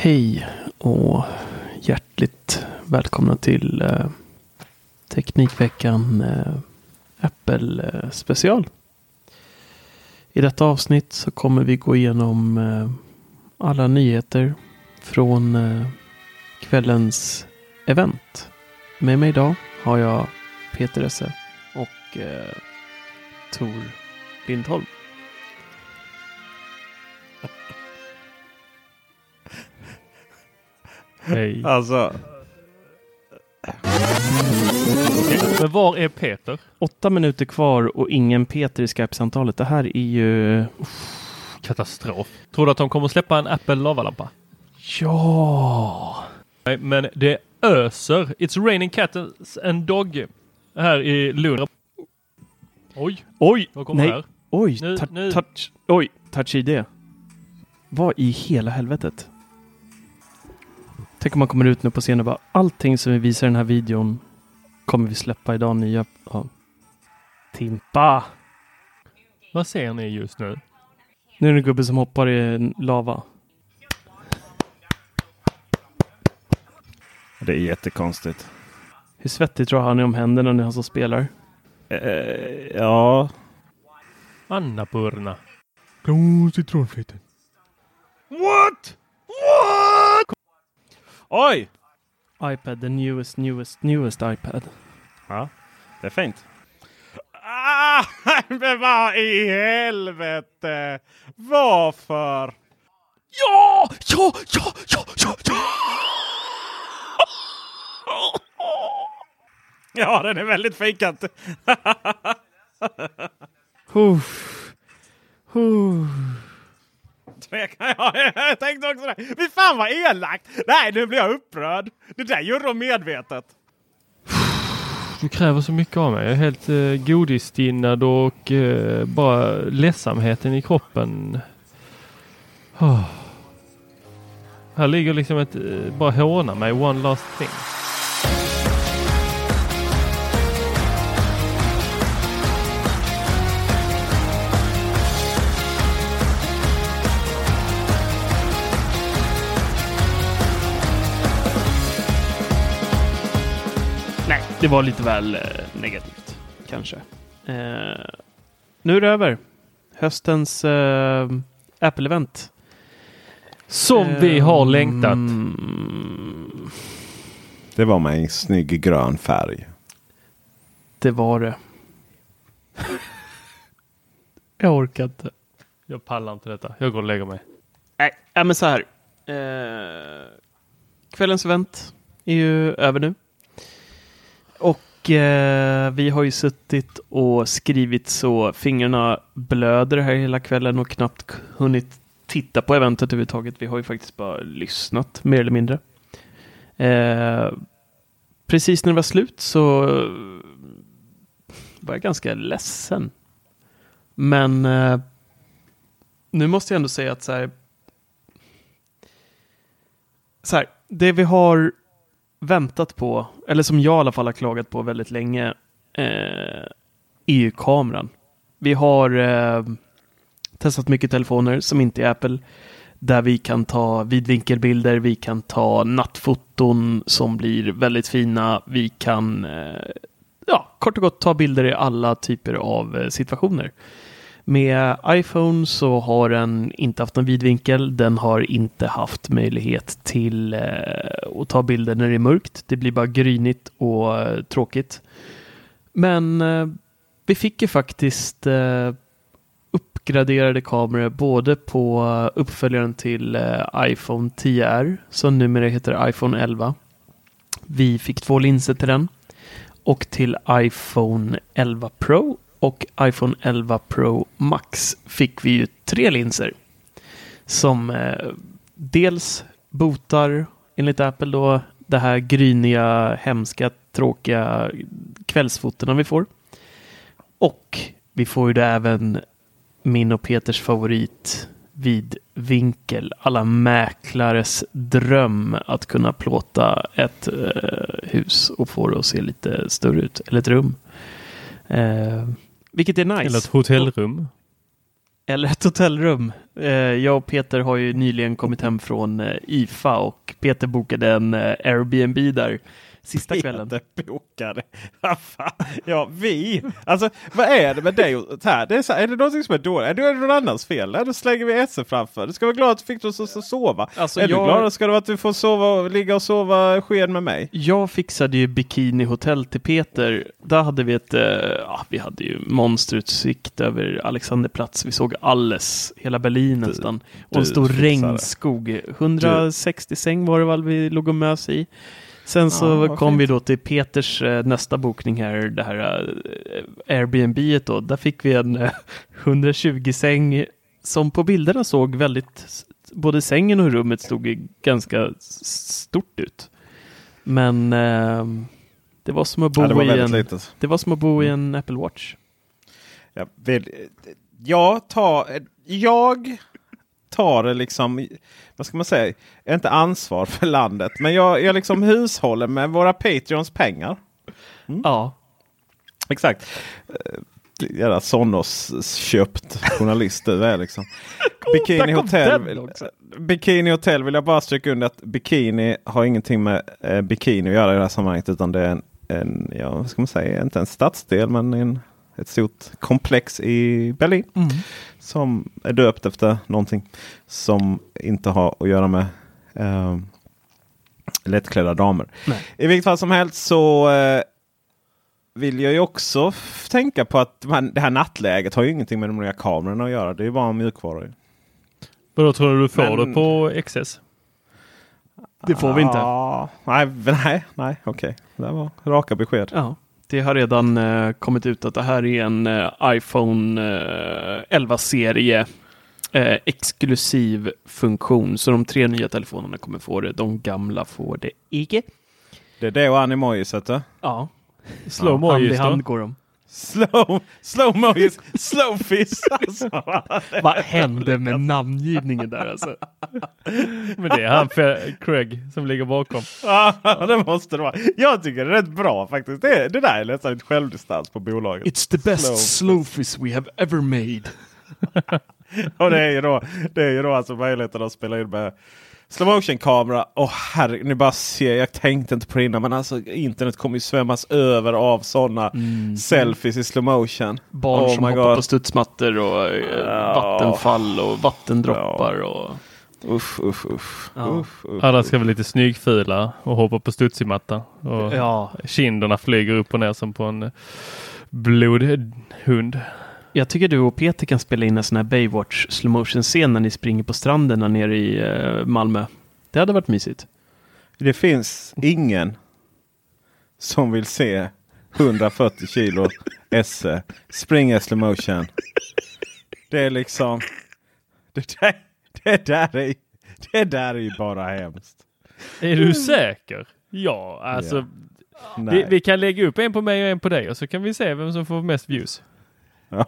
Hej och hjärtligt välkomna till eh, Teknikveckan eh, Apple eh, special. I detta avsnitt så kommer vi gå igenom eh, alla nyheter från eh, kvällens event. Med mig idag har jag Peter Esse och eh, Tor Lindholm. Hej. Alltså, Men var är Peter? Åtta minuter kvar och ingen Peter i Skype-samtalet. Det här är ju... Katastrof. Tror du att de kommer släppa en Apple lavalampa? Ja! Nej, men det öser. It's raining cats and dog här i Lund. Oj, Oj! vad kommer Nej. här? Oj! Nu- nu- Touch, oj! Touch ID. Vad i hela helvetet? Tänk om man kommer ut nu på scenen och bara allting som vi visar i den här videon kommer vi släppa idag nya. Ja. Timpa! Vad ser ni just nu? Nu är det en gubbe som hoppar i lava. det är jättekonstigt. Hur svettig tror han är om händerna när han som spelar? Eh, ja, Annapurna. Blå citronfilter. What? What? Oj! iPad, the newest, newest, newest iPad. Ja, det är fint. Ah, men vad i helvete? Varför? Ja! Ja! Ja! Ja! Ja! ja! Ja, den är väldigt fejkat. Uff. Uff. Tvekar jag. Jag tänkte också det. Fy fan vad elakt! Nej, nu blir jag upprörd. Det där gjorde de medvetet. Du kräver så mycket av mig. Jag är helt eh, godisstinnad och eh, bara ledsamheten i kroppen. Oh. Här ligger liksom ett, eh, bara håna mig, one last thing. Det var lite väl eh, negativt. Kanske. Eh, nu är det över. Höstens eh, Apple-event. Som vi har Ehm, längtat. Det var med en snygg grön färg. Det var det. Jag orkar inte. Jag pallar inte detta. Jag går och lägger mig. Nej, ja, men så här. Eh, kvällens event är ju över nu. Eh, vi har ju suttit och skrivit så fingrarna blöder här hela kvällen och knappt hunnit titta på eventet överhuvudtaget. Vi har ju faktiskt bara lyssnat mer eller mindre. Eh, precis när det var slut så var jag ganska ledsen. Men eh, nu måste jag ändå säga att så här, så här, det vi har väntat på, eller som jag i alla fall har klagat på väldigt länge, eh, e är ju kameran. Vi har eh, testat mycket telefoner som inte är Apple, där vi kan ta vidvinkelbilder, vi kan ta nattfoton som blir väldigt fina, vi kan eh, ja, kort och gott ta bilder i alla typer av eh, situationer. Med iPhone så har den inte haft någon vidvinkel. Den har inte haft möjlighet till eh, att ta bilder när det är mörkt. Det blir bara grynigt och eh, tråkigt. Men eh, vi fick ju faktiskt eh, uppgraderade kameror både på uppföljaren till eh, iPhone 10R som numera heter iPhone 11. Vi fick två linser till den och till iPhone 11 Pro och iPhone 11 Pro Max fick vi ju tre linser som eh, dels botar enligt Apple då det här gryniga, hemska, tråkiga kvällsfotona vi får. Och vi får ju det även min och Peters favorit vid vinkel. Alla mäklares dröm att kunna plåta ett eh, hus och få det att se lite större ut. Eller ett rum. Eh, vilket är nice. Eller ett hotellrum. Eller ett hotellrum. Eh, jag och Peter har ju nyligen kommit hem från eh, IFA och Peter bokade en eh, Airbnb där sista kvällen. Peter bokade. Vad fan? ja, vi. Alltså, vad är det med dig? och- Här, det är, så här, är det någonting som är dåligt? Är det någon annans fel? Då slänger vi SE framför. Du ska vara glad att du fick oss att sova. Alltså, är jag- du glad ska du vara att du får sova, ligga och sova sked med mig? Jag fixade ju bikinihotell till Peter. Där hade vi ett, eh, ja, vi hade ju monsterutsikt över Alexanderplatz. Vi såg alles, hela Berlin nästan. Och en du stor fixar det. regnskog. 160 säng var det väl vi låg och mös i. Sen så Ja, kom fint. vi då till Peters eh, nästa bokning här, det här eh, Airbnb då. Där fick vi en eh, 120 säng som på bilderna såg väldigt, både sängen och rummet stod ganska stort ut. Men ehm, det var som att bo Ja, var i en, litet. det var som att bo i en Apple Watch. Jag, vill, jag, tar, jag tar det liksom, vad ska man säga, inte ansvar för landet. Men jag, jag liksom hushåller med våra Patreons pengar. Ja, Exakt. Eh, Jävla Sonos-köpt journalist du är liksom. Bikini Hotel. Bikini Hotel vill jag bara stryka under att bikini har ingenting med eh, bikini att göra i det här sammanhanget. Utan det är en, en ja, vad ska man säga, inte en stadsdel men en, ett stort komplex i Berlin. Mm. Som är döpt efter någonting som inte har att göra med eh, lättklädda damer. Nej. I vilket fall som helst så eh, vill jag ju också tänka på att man, det här nattläget har ju ingenting med de nya kamerorna att göra. Det är ju bara en mjukvara. ju. Men då tror du du får Men- det på XS? det får vi inte. Ah, nej, nej, nej, okej. Det var raka besked. Ja, det har redan eh, kommit ut att det här är en eh, iPhone eh, 11-serie eh, exklusiv funktion. Så de tre nya telefonerna kommer få det. De gamla får det icke. Det är det och animojiset. Ja, Slow hand i hand går de. Slow, slow mojis, slow fish. Alltså. Vad hände med namngivningen där alltså? Men det är han Craig som ligger bakom. Ja, det måste det vara. Jag tycker det är rätt bra faktiskt. Det, det där är nästan ett självdistans på bolaget. It's the best Slow. slowfish we have ever made. Och det är ju då, det är ju då alltså möjligheten att spela in med slow motion kamera. Åh herre, ni bara ser, jag tänkte inte på det innan men alltså internet kommer ju svämmas över av sådana selfies i slow motion. Barn Oh som hoppar God. på studsmattor och Ja. vattenfall och vattendroppar. Och... Usch, usch, usch. Ja. usch, usch. Alla ska vara lite snyggfula och hoppa på studsigmatta. Och Ja, kinderna flyger upp och ner som på en blodhund. Jag tycker du och Peter kan spela in en sån här Baywatch slow motion scen när ni springer på stranden där nere i eh, Malmö. Det hade varit mysigt. Det finns ingen som vill se 140 kilo esse springa i slow motion. Det är liksom... Det där, det där, är, det där är ju bara hemskt. Är du säker? Ja, alltså. Ja. Vi, vi kan lägga upp en på mig och en på dig och så kan vi se vem som får mest views. Ja,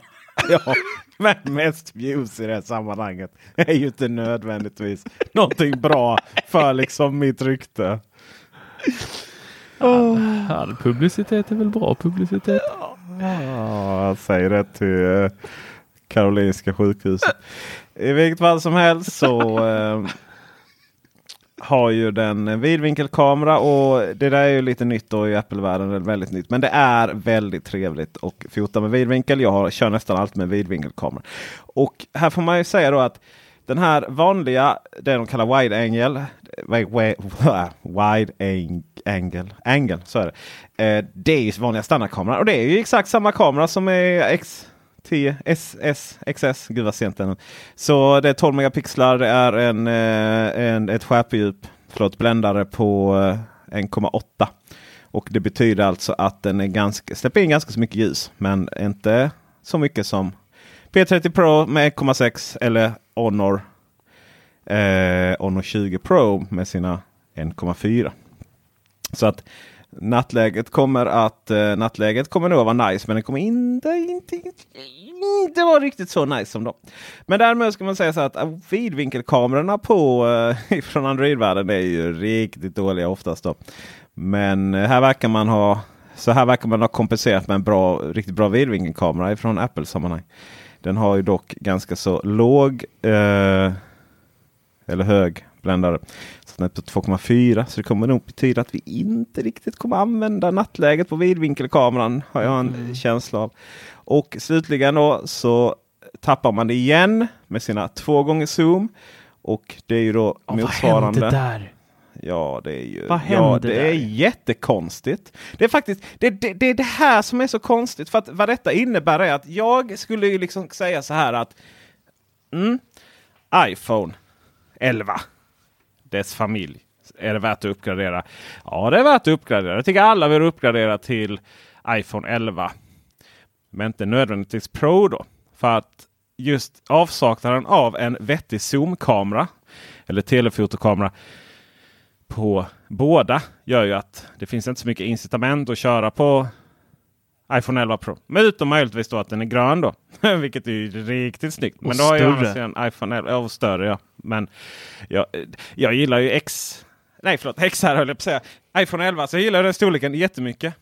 men mest views i det här sammanhanget är ju inte nödvändigtvis någonting bra för liksom mitt rykte. Ja, publicitet är väl bra publicitet. Ja, säger det till eh, Karolinska sjukhuset. I vilket fall som helst så, eh, har ju den vidvinkelkamera och det där är ju lite nytt då i Apple-världen. Väldigt nytt. Men det är väldigt trevligt och fota med vidvinkel. Jag har, kör nästan alltid med vidvinkelkamera. Och här får man ju säga då att den här vanliga, det de kallar wide angle. Wide angle, angle så är det. Eh, det är ju vanliga standardkameran och det är ju exakt samma kamera som är X 10 SS XS. Gud vad sent den Så det är 12 megapixlar. Det är en, eh, en, ett skärpedjup, förlåt, bländare på eh, 1,8. Och det betyder alltså att den är ganska, släpper in ganska så mycket ljus. Men inte så mycket som P30 Pro med 1,6 eller Honor, eh, Honor 20 Pro med sina 1,4. Så att nattläget kommer att eh, nattläget kommer nog vara nice, men det kommer inte, inte, inte vara riktigt så nice som dem. Men därmed ska man säga så att eh, vidvinkelkamerorna på eh, uh, från Android-världen är ju riktigt dåliga oftast. Då. Men eh, här verkar man ha så här verkar man ha kompenserat med en bra, riktigt bra vidvinkelkamera från Apple sammanhang. Den har ju dock ganska så låg eh, eller hög bländare. Är på 2,4 så det kommer nog betyda att vi inte riktigt kommer använda nattläget på vidvinkelkameran. Har jag en mm. känsla av. Och slutligen då så tappar man det igen med sina två gånger zoom. Och det är ju då oh, motsvarande. Vad hände där? Ja, det är ju Vad ja, det där? är jättekonstigt. Det är faktiskt det, det, det, är det här som är så konstigt. För att vad detta innebär är att jag skulle ju liksom säga så här att mm, iPhone 11, dess familj. Är det värt att uppgradera? Ja, det är värt att uppgradera. Jag tycker alla vill uppgradera till iPhone 11. Men inte nödvändigtvis Pro då. För att just avsaknaden av en vettig zoomkamera eller telefotokamera på båda gör ju att det finns inte så mycket incitament att köra på iPhone 11 Pro. Men utom möjligtvis då att den är grön då. Vilket är ju riktigt snyggt. Men och då har större. jag en iPhone 11 och större ja. Men jag, jag gillar ju X. Nej förlåt, XR höll jag på att säga. iPhone 11. Så jag gillar den storleken jättemycket.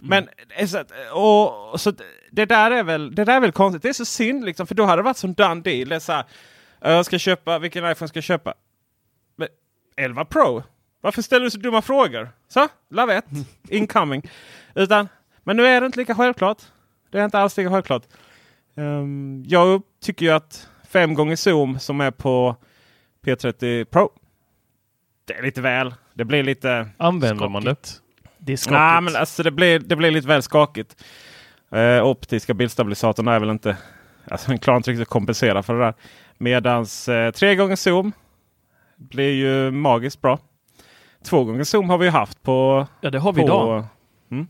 Mm. Men eh, så, och, så det där är väl det där är väl konstigt. Det är så synd liksom. För då hade det varit som done deal. Det är så här, jag ska köpa, vilken iPhone ska jag köpa? 11 Pro? Varför ställer du så dumma frågor? Så, lavett, incoming. Utan, men nu är det inte lika självklart. Det är inte alls lika självklart. Um, jag tycker ju att 5 gånger zoom som är på P30 Pro. Det är lite väl. Det blir lite... Använder skakigt. man det? Det är skakigt. Nej, men alltså det blir, det blir lite väl skakigt. Uh, optiska bildstabilisatorn är väl inte... Alltså den klarar inte riktigt att kompensera för det där. Medans uh, 3 gånger zoom blir ju magiskt bra. Två gånger zoom har vi haft på... Ja, det har vi på, idag. Mm,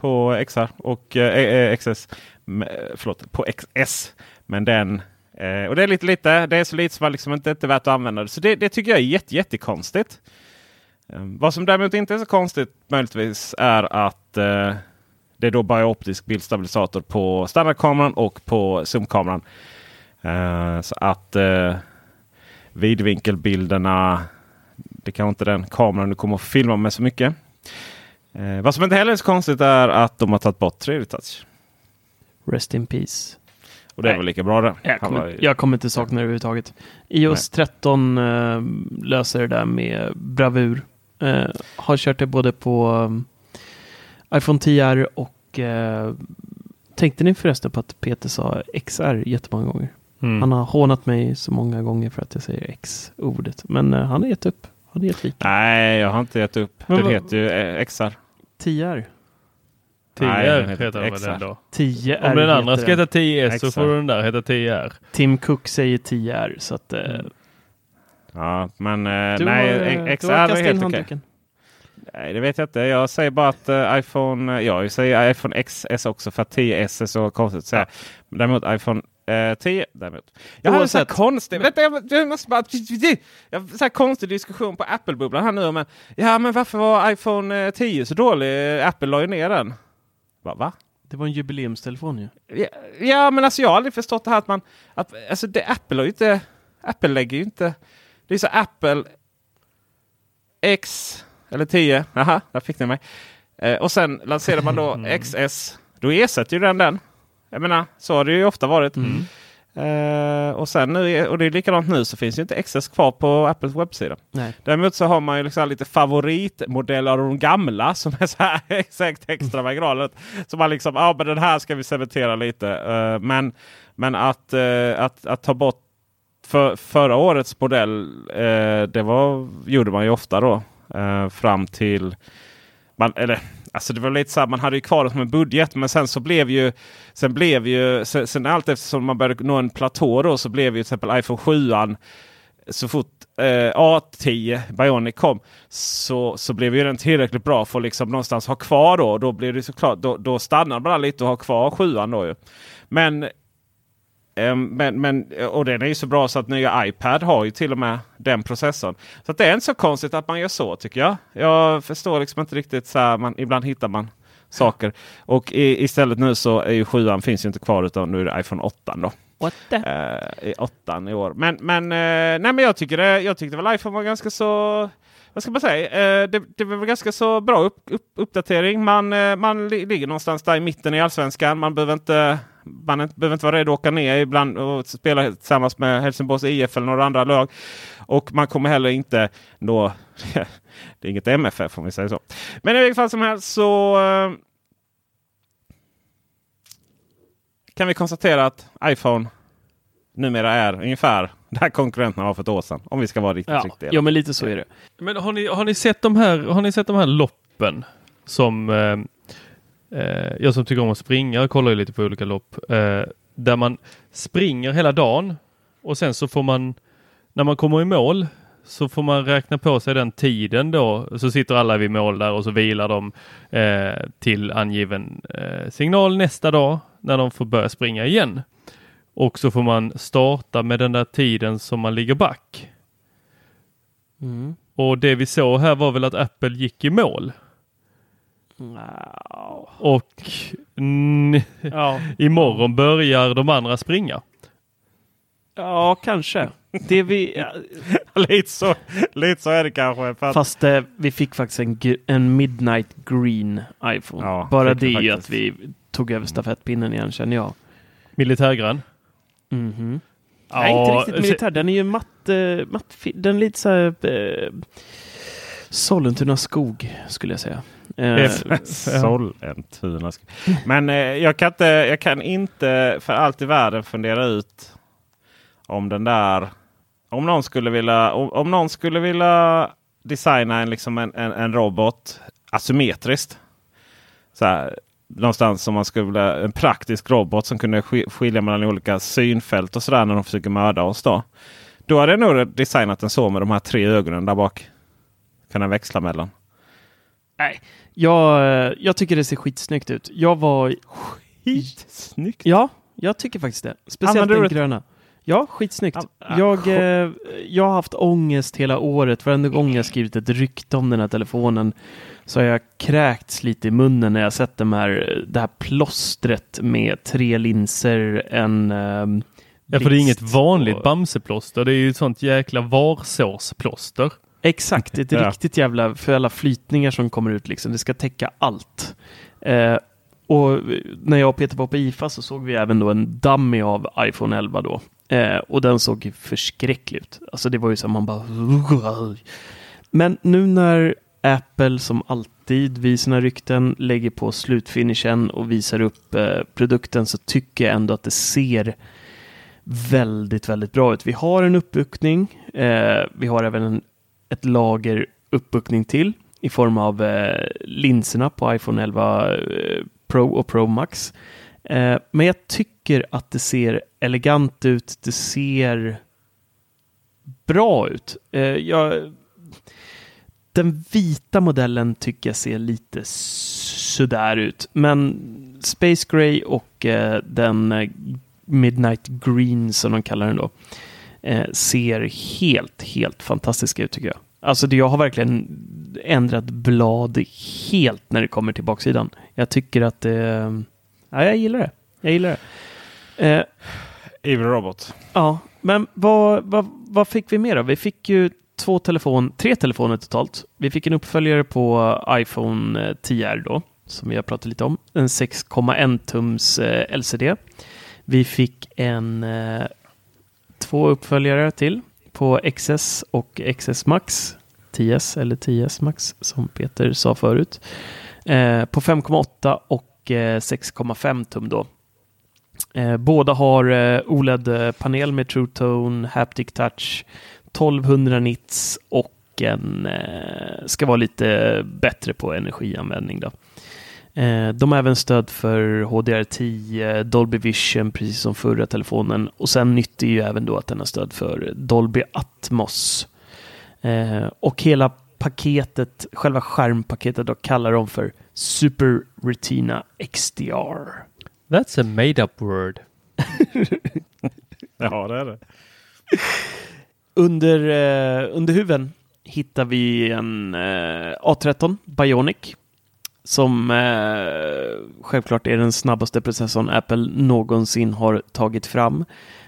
på XR och eh, eh, eh XS. Eh, förlåt, på XS. Men den... Eh, och det är lite, lite, det är så lite som man liksom inte, inte är värt att använda det. Så det, det tycker jag är jätte, jättekonstigt. Eh, vad som däremot inte är så konstigt möjligtvis är att eh, det är då bara optisk bildstabilisator på standardkameran och på zoomkameran. Eh, så att eh, vidvinkelbilderna det kanske inte den kameran du kommer att filma med så mycket. Eh, vad som inte heller är så konstigt är att de har tagit bort 3D-touch. Rest in peace. Och det är Nej. väl lika bra det. Jag kommer, var- jag kommer inte sakna det överhuvudtaget. iOS 13 eh, löser det där med bravur. Eh, har kört det både på um, iPhone 10R och eh, tänkte ni förresten på att Peter sa XR jättemånga gånger? Mm. Han har hånat mig så många gånger för att jag säger X-ordet. Men eh, han har gett upp. Vika. Nej, jag har inte gett upp. Men Den vad- heter ju eh, XR. 10R. 10 Nej, den heter heter den väl ändå? 10R Om den andra heter ska heta den. 10S så XR. får den där heta 10R. Tim Cook säger 10R. Så att, eh, Ja, men eh, du nej, har, eh, eh, XR är helt okej. handduken. Nej, det vet jag inte. Jag säger bara att eh, iPhone, eh, ja, jag säger iPhone XS också för att 10S är så konstigt att säga. Men Däremot iPhone eh, 10 däremot. Jag hade en sån här konstig, vänta, jag, jag måste bara, jag, så här konstig diskussion på Apple-bubblan här nu. Men, ja, men varför var iPhone eh, 10 så dålig? Apple la ju ner den. Va? va? Det var en jubileumstelefon ju. Ja, ja, men alltså jag har aldrig förstått det här att man... Att, alltså det, Apple har ju inte... Apple lägger ju inte... Det är så Apple X eller 10. Aha, där fick ni mig. Eh, och sen lanserar man då XS. Då ersätter ju den den. Jag menar, så har det ju ofta varit. Mm. Eh, och, sen nu, och det är likadant nu så finns ju inte XS kvar på Apples webbsida. Nej. Däremot så har man ju liksom lite favoritmodeller av de gamla som är så här exakt extra marginaler. Så man liksom, ja men den här ska vi cementera lite. Eh, men men att, eh, att, att ta bort för, förra årets modell, det var, gjorde man ju ofta då. Fram till, man, eller Alltså det var lite så här, man hade ju kvar det som en budget men sen så blev ju Sen blev ju sen, sen allt eftersom man började nå en platå då så blev ju till exempel iPhone 7 så fort eh, A10 Bionic kom så, så blev ju den tillräckligt bra för att liksom någonstans ha kvar då. Då blir det såklart, då, då stannar man lite och har kvar 7 då ju. Men men, men, och den är ju så bra så att nya iPad har ju till och med den processorn. Så att det är inte så konstigt att man gör så tycker jag. Jag förstår liksom inte riktigt så här, man, ibland hittar man saker. Och i, istället nu så är ju sjuan finns ju inte kvar utan nu är det iPhone 8 då. The? Eh, i åttan i år. Men, men, eh, nej, men jag tycker det, jag tyckte väl iPhone var ganska så vad ska man säga? Eh, det, det var ganska så bra upp, upp, uppdatering. Man, eh, man ligger någonstans där i mitten i allsvenskan. Man behöver inte, man inte, behöver inte vara rädd att åka ner ibland och spela tillsammans med Helsingborgs IF eller några andra lag. Och man kommer heller inte nå... det är inget MFF om vi säger så. Men i vilket fall som helst så eh, kan vi konstatera att iPhone numera är ungefär där konkurrenterna var för ett år sedan. Om vi ska vara riktigt Ja, riktiga. ja, men lite så är det. Men har ni, har ni sett de här, har ni sett de här loppen som eh, eh, jag som tycker om att springa och kollar ju lite på olika lopp eh, där man springer hela dagen och sen så får man när man kommer i mål så får man räkna på sig den tiden då. Så sitter alla vid mål där och så vilar de eh, till angiven eh, signal nästa dag när de får börja springa igen. Och så får man starta med den där tiden som man ligger back. Mm. Och det vi såg här var väl att Apple gick i mål. Wow. Och Ja. imorgon börjar de andra springa. ja, kanske. Det vi, lite, så, lite så är det kanske. För att, fast eh, vi fick faktiskt en, en Midnight Green iPhone. Ja, Bara det är ju att vi tog över stafettpinnen igen känner jag. Militärgrann. Mhm. Nej, inte riktigt militär. Den är ju matt, eh, matt fi- Den är lite så här eh, Sollentuna skog skulle jag säga. Eh, Sollentuna. Men eh, jag, kan inte, jag kan inte för allt i världen fundera ut om den där... Om någon skulle vilja, om, om någon skulle vilja designa en, liksom en, en, en robot asymmetriskt. Så här, någonstans som man skulle vilja, en praktisk robot som kunde sk- skilja mellan olika synfält och sådär när de försöker mörda oss. Då, då hade jag nog designat den så med de här tre ögonen där bak. Kan den växla mellan. nej, jag, jag tycker det ser skitsnyggt ut. Jag var... Skitsnyggt! Ja, jag tycker faktiskt det. Speciellt den gröna. Ja, skitsnyggt. Ah, Jag, eh, jag har haft ångest hela året. Varenda gång jag skrivit ett rykte om den här telefonen så har jag kräkts lite i munnen när jag sett de här, det här plåstret med tre linser, en ehm, Ja, för det är inget vanligt Bamseplåster. Det är ju ett sånt jäkla varsårsplåster. Exakt, ett Ja. riktigt jävla, för alla flytningar som kommer ut liksom. Det ska täcka allt. Eh, och när jag och Peter var på IFA så såg vi även då en dummy av iPhone 11 då. Eh, och den såg förskräcklig ut. Alltså det var ju så att man bara... Men nu när Apple som alltid vid sina rykten lägger på slutfinishen och visar upp eh, produkten så tycker jag ändå att det ser väldigt, väldigt bra ut. Vi har en uppbuktning, Eh, vi har även en, ett lager uppbuktning till i form av eh, linserna på iPhone 11 eh, Pro och Pro Max. Eh, men jag tycker att det ser elegant ut. Det ser bra ut. Eh, jag, den vita modellen tycker jag ser lite sådär ut. Men Space Gray och eh, den eh, Midnight Green som de kallar den då eh, ser helt, helt fantastiska ut tycker jag. Alltså det, jag har verkligen ändrat blad helt när det kommer till baksidan. Jag tycker att det... ja, jag gillar det. Jag gillar det. Eh, Evil Robot. Ja, men vad, vad, vad fick vi mer då? Vi fick ju två telefon, tre telefoner totalt. Vi fick en uppföljare på iPhone eh, 10R då, som vi har pratat lite om. En 6,1 tums eh, LCD. Vi fick en eh, två uppföljare till på XS och XS Max. 10S eller 10S Max som Peter sa förut. Eh, på 5,8 och eh, 6,5 tum då. Eh, båda har OLED-panel med True Tone, Haptic Touch, 1200 nits och en eh, ska vara lite bättre på energianvändning. Då. Eh, de har även stöd för HDR10, Dolby Vision, precis som förra telefonen. Och sen nytt är ju även då att den har stöd för Dolby Atmos. Eh, och hela paketet, själva skärmpaketet då kallar de för Super Retina XDR. That's a made up word. Ja, det är det. Under, eh, under huven hittar vi en eh, A13 Bionic som eh, självklart är den snabbaste processorn Apple någonsin har tagit fram.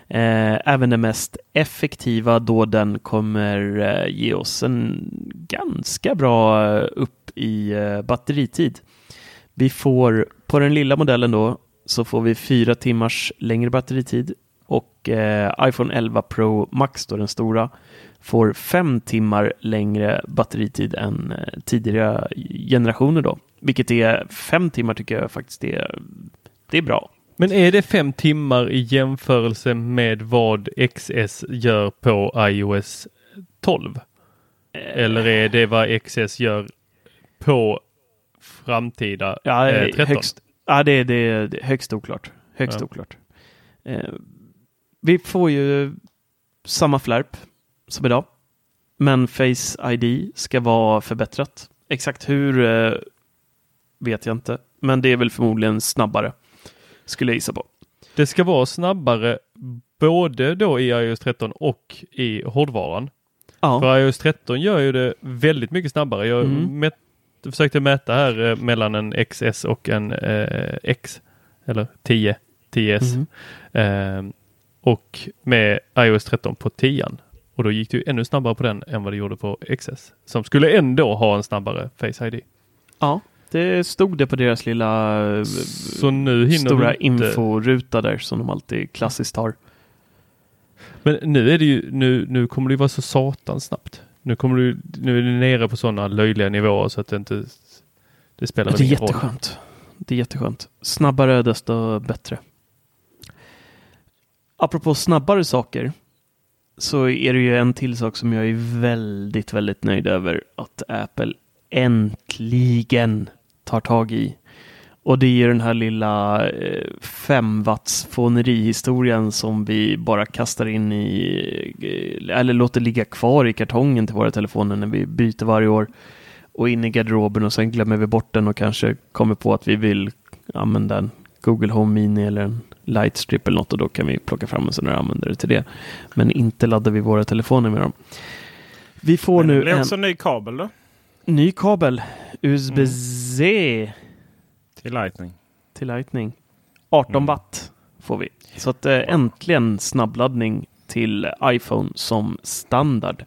Eh, även den mest effektiva då den kommer eh, ge oss en ganska bra eh, upp i eh, batteritid. Vi får på den lilla modellen då så får vi fyra timmars längre batteritid och eh, iPhone 11 Pro Max, då den stora, får fem timmar längre batteritid än eh, tidigare generationer då. Vilket är fem timmar tycker jag faktiskt är, det är bra. Men är det fem timmar i jämförelse med vad XS gör på iOS 12? Eller är det vad XS gör på framtida Ja, eh, 13? högst, ja det, är- det, det är högst oklart. Högst Ja. oklart. Eh, vi får ju samma flärp som idag. Men Face ID ska vara förbättrat. Exakt hur eh, vet jag inte. Men det är väl förmodligen snabbare. Skulle jag gissa på. Det ska vara snabbare både då i iOS 13 och i hårdvaran. Ja, För iOS 13 gör ju det väldigt mycket snabbare. Jag Mm. mät, försökte mäta här eh, mellan en XS och en eh, X. Eller 10, 10S. Mhm. Och med iOS 13 på 10 Och då gick det ju ännu snabbare på den än vad det gjorde på XS. Som skulle ändå ha en snabbare Face ID. ja, det stod det på deras lilla Så nu stora inte... inforuta där som de alltid klassiskt har. Men nu är det ju, nu, nu kommer det ju vara så satans snabbt. Nu kommer du, nu är du nere på sådana löjliga nivåer så att det inte det spelar Ja, väl det är roll. jätteskönt. Det är jätteskönt. Snabbare desto bättre. Apropå snabbare saker så är det ju en till sak som jag är väldigt, väldigt nöjd över att Apple äntligen tar tag i. Och det är ju den här lilla eh, 5 watts fånerihistorien som vi bara kastar in i, eh, eller låter ligga kvar i kartongen till våra telefoner när vi byter varje år och in i garderoben och sen glömmer vi bort den och kanske kommer på att vi vill använda en Google Home Mini eller en Lightstrip eller något och då kan vi plocka fram en sån här användare till det. Men inte laddar vi våra telefoner med dem. Vi får Men det nu blir en också en ny kabel då. ny kabel, USB-C Till Lightning. till Lightning. 18 Mm. watt får vi. Så att eh, äntligen snabbladdning till iPhone som standard.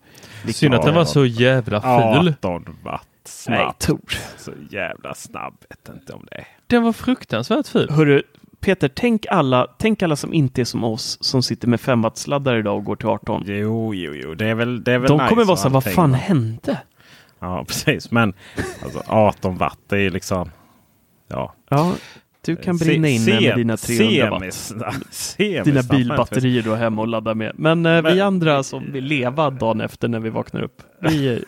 Synd att den var så jävla ful. 18 watt Nej, snabb. Tor. Så jävla snabb. Vet inte om det är. Den var fruktansvärt ful. Hörru, Peter, tänk alla, tänk alla som inte är som oss som sitter med 5 watt-sladdar idag och går till 18. Jo, jo, jo. Det är väl, det är väl De nice kommer vara så här, vad fan hände? Ja, precis. Men alltså, 18 watt det är ju liksom... Ja. Ja, du kan brinna Se- inne se- med dina 300 watt. Dina bilbatterier du har hemma och ladda med. Men, eh, vi Men- andra som vill leva dagen efter när vi vaknar upp. Vi, vi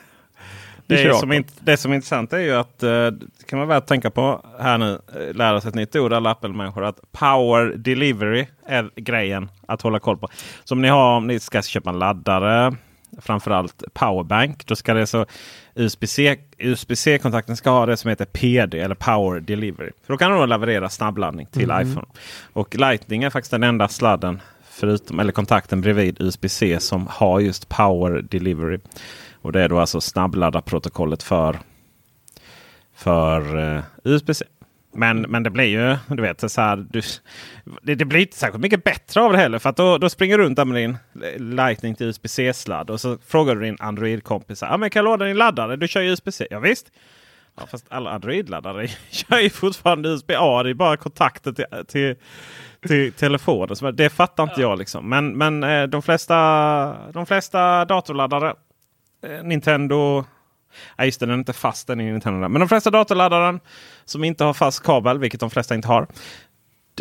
Det, kör är 18. som, det som är intressant är ju att eh, det kan man väl tänka på här nu. eh, Lära sig ett nytt ord alla Apple-människor. Att power delivery är grejen att hålla koll på. Som ni har om ni ska köpa en laddare. Framförallt powerbank. Då ska det så USB-C USB-C-kontakten ska ha det som heter PD eller Power Delivery. För då kan den då leverera snabbladdning till iPhone. Och Lightning är faktiskt den enda sladden förutom, eller kontakten bredvid USB-C som har just Power Delivery. Och det är då alltså snabbladdarprotokollet för, för uh, USB-C. Men, men det blir ju, du vet, så här, du, det, det blir inte särskilt mycket bättre av det heller. För att då, då springer du runt där med din Lightning till USB-C-sladd och så frågar du din Android-kompis. Men kan jag låda din laddare? Du kör ju USB-C. Ja, visst. Ja, fast alla Android-laddare kör ju fortfarande USB-A. Det är bara kontakten till, till, till telefonen. Det fattar inte jag liksom. Men, men eh, de, flesta, de flesta datorladdare, eh, Nintendo, Ja, just det, den är inte fast den i Nintendo. Men de flesta datorladdaren som inte har fast kabel, vilket de flesta inte har.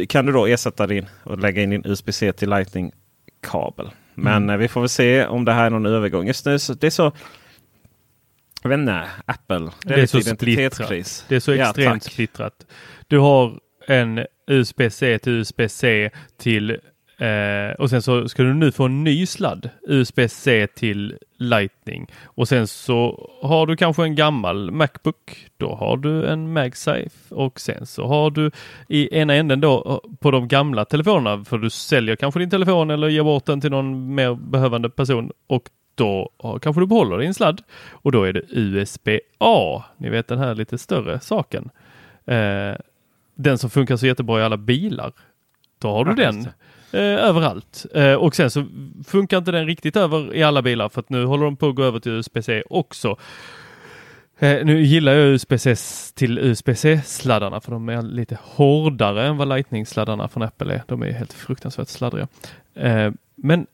Kan du då ersätta din och lägga in din USB-C till Lightning-kabel. Men Mm. eh, vi får väl se om det här är någon övergång. Just nu så det är så... Jag vet inte, Apple. Det Det är, så splittrat. Det är så Ja, extremt tack. splittrat. Du har en USB-C till USB-C till eh, och sen så ska du nu få en ny sladd USB-C till Lightning och sen så har du kanske en gammal Macbook. Då har du en MagSafe och sen så har du i ena änden då eh, på de gamla telefonerna för du säljer kanske din telefon eller ger bort den till någon mer behövande person och då kanske du behåller din sladd och då är det USB-A. Ni vet den här lite större saken. Eh, den som funkar så jättebra i alla bilar. Då har du Ja, den eh, överallt. Eh, och sen så funkar inte den riktigt över i alla bilar för att nu håller de på att gå över till USB-C också. Eh, nu gillar jag USB-C till USB-C-sladdarna för de är lite hårdare än vad Lightning-sladdarna från Apple är. De är helt fruktansvärt sladdriga. Eh, men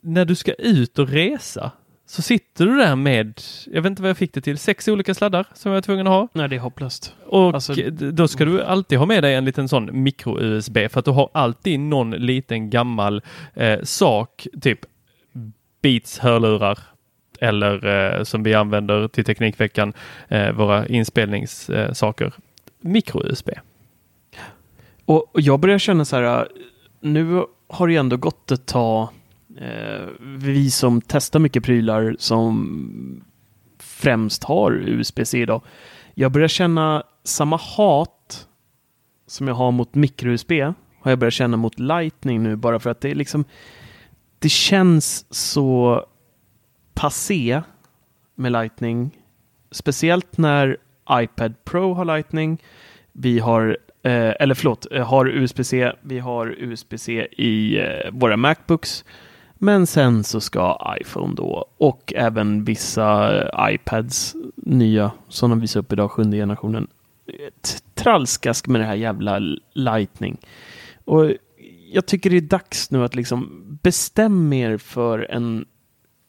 när du ska ut och resa så sitter du där med, jag vet inte vad jag fick det till, sex olika sladdar som jag var tvungen att ha. Nej, det är hopplöst. Och Alltså- då ska du alltid ha med dig en liten sån micro-USB för att du har alltid någon liten gammal eh, sak, typ Beats hörlurar eller eh, som vi använder till Teknikveckan, eh, våra inspelningssaker. Micro-USB. Och, och jag börjar känna så här, äh, nu har det ju ändå gått ett tag, eh, Eh, vi som testar mycket prylar som främst har USB-C idag. Jag börjar känna samma hat som jag har mot micro-USB har jag börjat känna mot Lightning nu bara för att det är liksom det känns så passé med Lightning. Speciellt när iPad Pro har Lightning. Vi har, eh, eller förlåt, eh, har USB-C. Vi har USB-C i eh, våra Macbooks. Men sen så ska iPhone då och även vissa eh, iPads nya som de visar upp idag, sjunde generationen. Trallskask med det här jävla Lightning. Och jag tycker det är dags nu att liksom bestämma er för en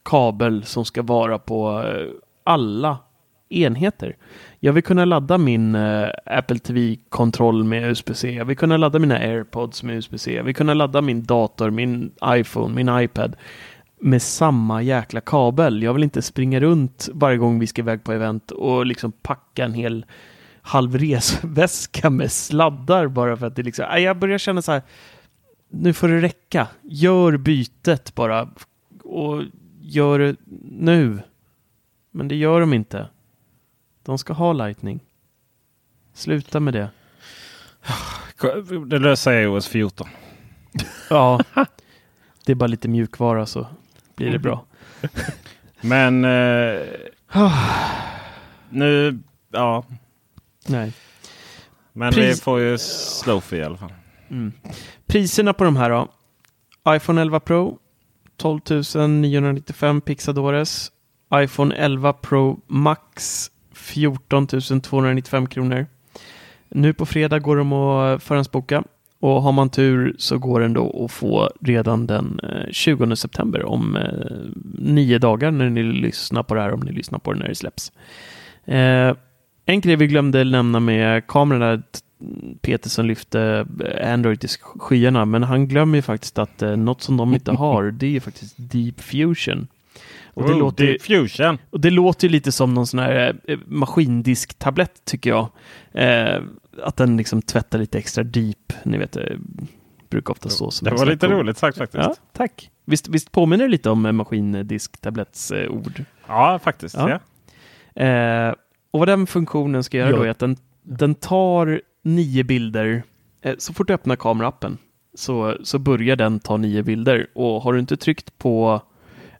kabel som ska vara på eh, alla enheter. Jag vill kunna ladda min eh, Apple TV-kontroll med USB-C. Jag vill kunna ladda mina AirPods med USB-C. Jag vill kunna ladda min dator, min iPhone, min iPad med samma jäkla kabel. Jag vill inte springa runt varje gång vi ska iväg på event och liksom packa en hel halv resväska med sladdar bara för att det liksom, jag börjar känna så här, nu får det räcka. Gör bytet bara och gör det nu. Men det gör de inte. De ska ha Lightning. Sluta med det. Det löser OS 14. Ja, det är bara lite mjukvara så blir det bra. Men eh, nu, ja. Nej. Men Pris- vi får ju Slofi i alla fall. Mm. Priserna på de här då. iPhone 11 Pro 12 995 pixadores. iPhone 11 Pro Max 14 295 kronor. Nu på fredag går de att förhandsboka och har man tur så går den då att få redan den eh, 20 september om eh, nio dagar när ni lyssnar på det här, om ni lyssnar på det när det släpps. Eh, en grej vi glömde nämna med kamerorna, är Peter som lyfte Android till skyarna, men han glömmer ju faktiskt att något som de inte har, det är ju faktiskt Deep Fusion. Och det, Oh, låter, Deep Fusion. och det låter ju lite som någon sån här eh, maskindisktablett tycker jag. Eh, att den liksom tvättar lite extra deep. Ni vet, det brukar ofta stå som Det var lite cool- roligt sagt faktiskt. Ja, Ja, tack. Visst, visst påminner det lite om eh, maskindisktabletts eh, ord? faktiskt. Ja. Ja. Eh, och vad den funktionen ska göra Ja. då är att den, den tar nio bilder. Eh, så fort du öppnar kamerappen så, så börjar den ta nio bilder. Och har du inte tryckt på eh,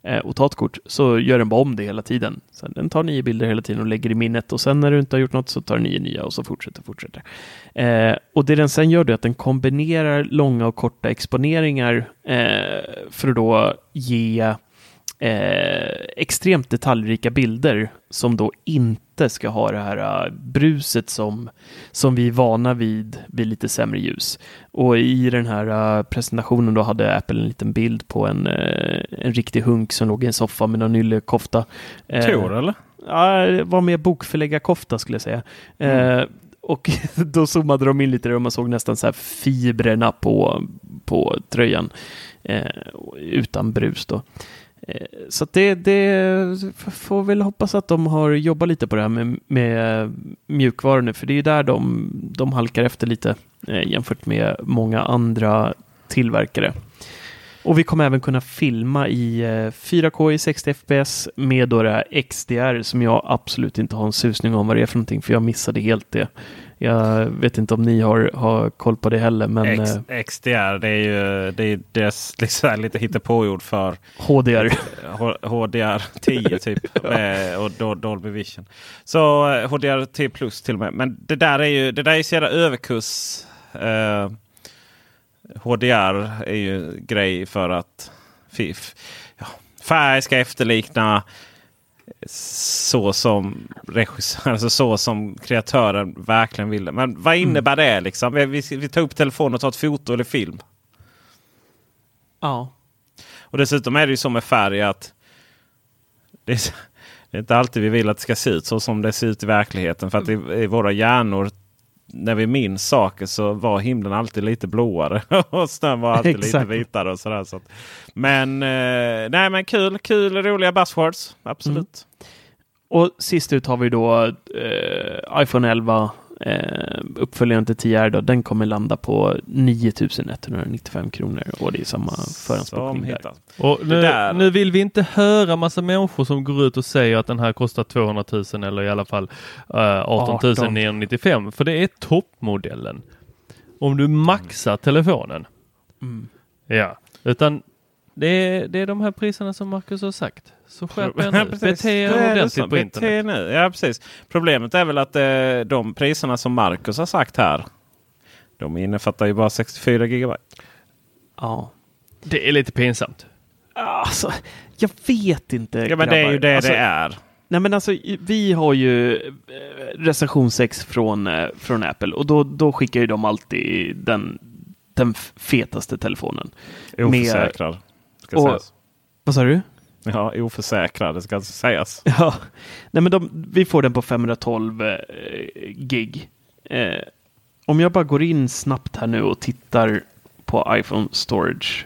Eh, och ta ett kort så gör den bara om det hela tiden. Så den tar nio bilder hela tiden och lägger i minnet och sen när du inte har gjort något så tar den nio nya och så fortsätter fortsätter. Eh, och det den sen gör är att den kombinerar långa och korta exponeringar eh, för att då ge eh, extremt detaljrika bilder som då inte ska ha det här uh, bruset som, som vi är vana vid vid lite sämre ljus. Och i den här uh, presentationen då hade Apple en liten bild på en, en riktig hunk som låg i en soffa med någon yllekofta. Tor eller? Ja, var mer bokförläggarkofta skulle jag säga. Mm. Eh, och då zoomade de in lite där och man såg nästan så här fibrerna på, på tröjan. Eh, utan brus då. Eh, så det, det får väl hoppas att de har jobbat lite på det här med, med mjukvaror nu, för det är ju där de, de halkar efter lite eh, jämfört med många andra tillverkare. Och vi kommer även kunna filma i eh, 4K i 60 FPS med då det här XDR som jag absolut inte har en susning om vad det är för någonting, för jag missade helt det. Jag vet inte om ni har, har koll på det heller, men X, eh, XDR det är ju det är deras liksom, lite hittepåord för HDR. HDR 10 typ. eh, och Dol- Dolby Vision. Så eh, HDR 10 plus till och med. Men det där är ju det där är så jävla överkurs. Eh, HDR är ju grej för att fif, ja, färg ska efterlikna så som regissören, alltså så som kreatören verkligen ville. Men vad innebär det liksom? Vi, vi, vi tar upp telefonen och tar ett foto eller film. Ja. Och dessutom är det ju så med färg att det är, det är inte alltid vi vill att det ska se ut så som det ser ut i verkligheten. För att i, i våra hjärnor när vi minns saker så var himlen alltid lite blåare. och snön var alltid lite vitare. Och sådär, så men, eh, nej, men kul, kul, roliga buzzwords. Absolut. Och sist ut har vi då eh, iPhone 11 eh, uppföljaren till 10R då, den kommer landa på 9195 kronor och det är samma förhandsbokning där. Och Det nu, där- nu vill vi inte höra massa människor som går ut och säger att den här kostar 200 000 eller i alla fall eh, 18 995 för det är toppmodellen. Om du maxar telefonen. Mm. Ja, utan det är, det är de här priserna som Marcus har sagt. Så skärp er nu. Bete er ordentligt på internet. nu. Ja, precis. Problemet är väl att eh, de priserna som Marcus har sagt här. De innefattar ju bara 64 gigabyte. Ja. Det är lite pinsamt. Alltså, jag vet inte. Ja, men det är ju det alltså, det är. Nej, men alltså, vi har ju eh, recension 6 från, eh, från Apple och då, då skickar ju de alltid den, den fetaste telefonen. Oförsäkrad. Ska och- sägas. Vad sa du? Ja, oförsäkrad. Det ska alltså sägas. Ja, nej men de, vi får den på 512 eh, gig. Eh, om jag bara går in snabbt här nu och tittar på iPhone Storage.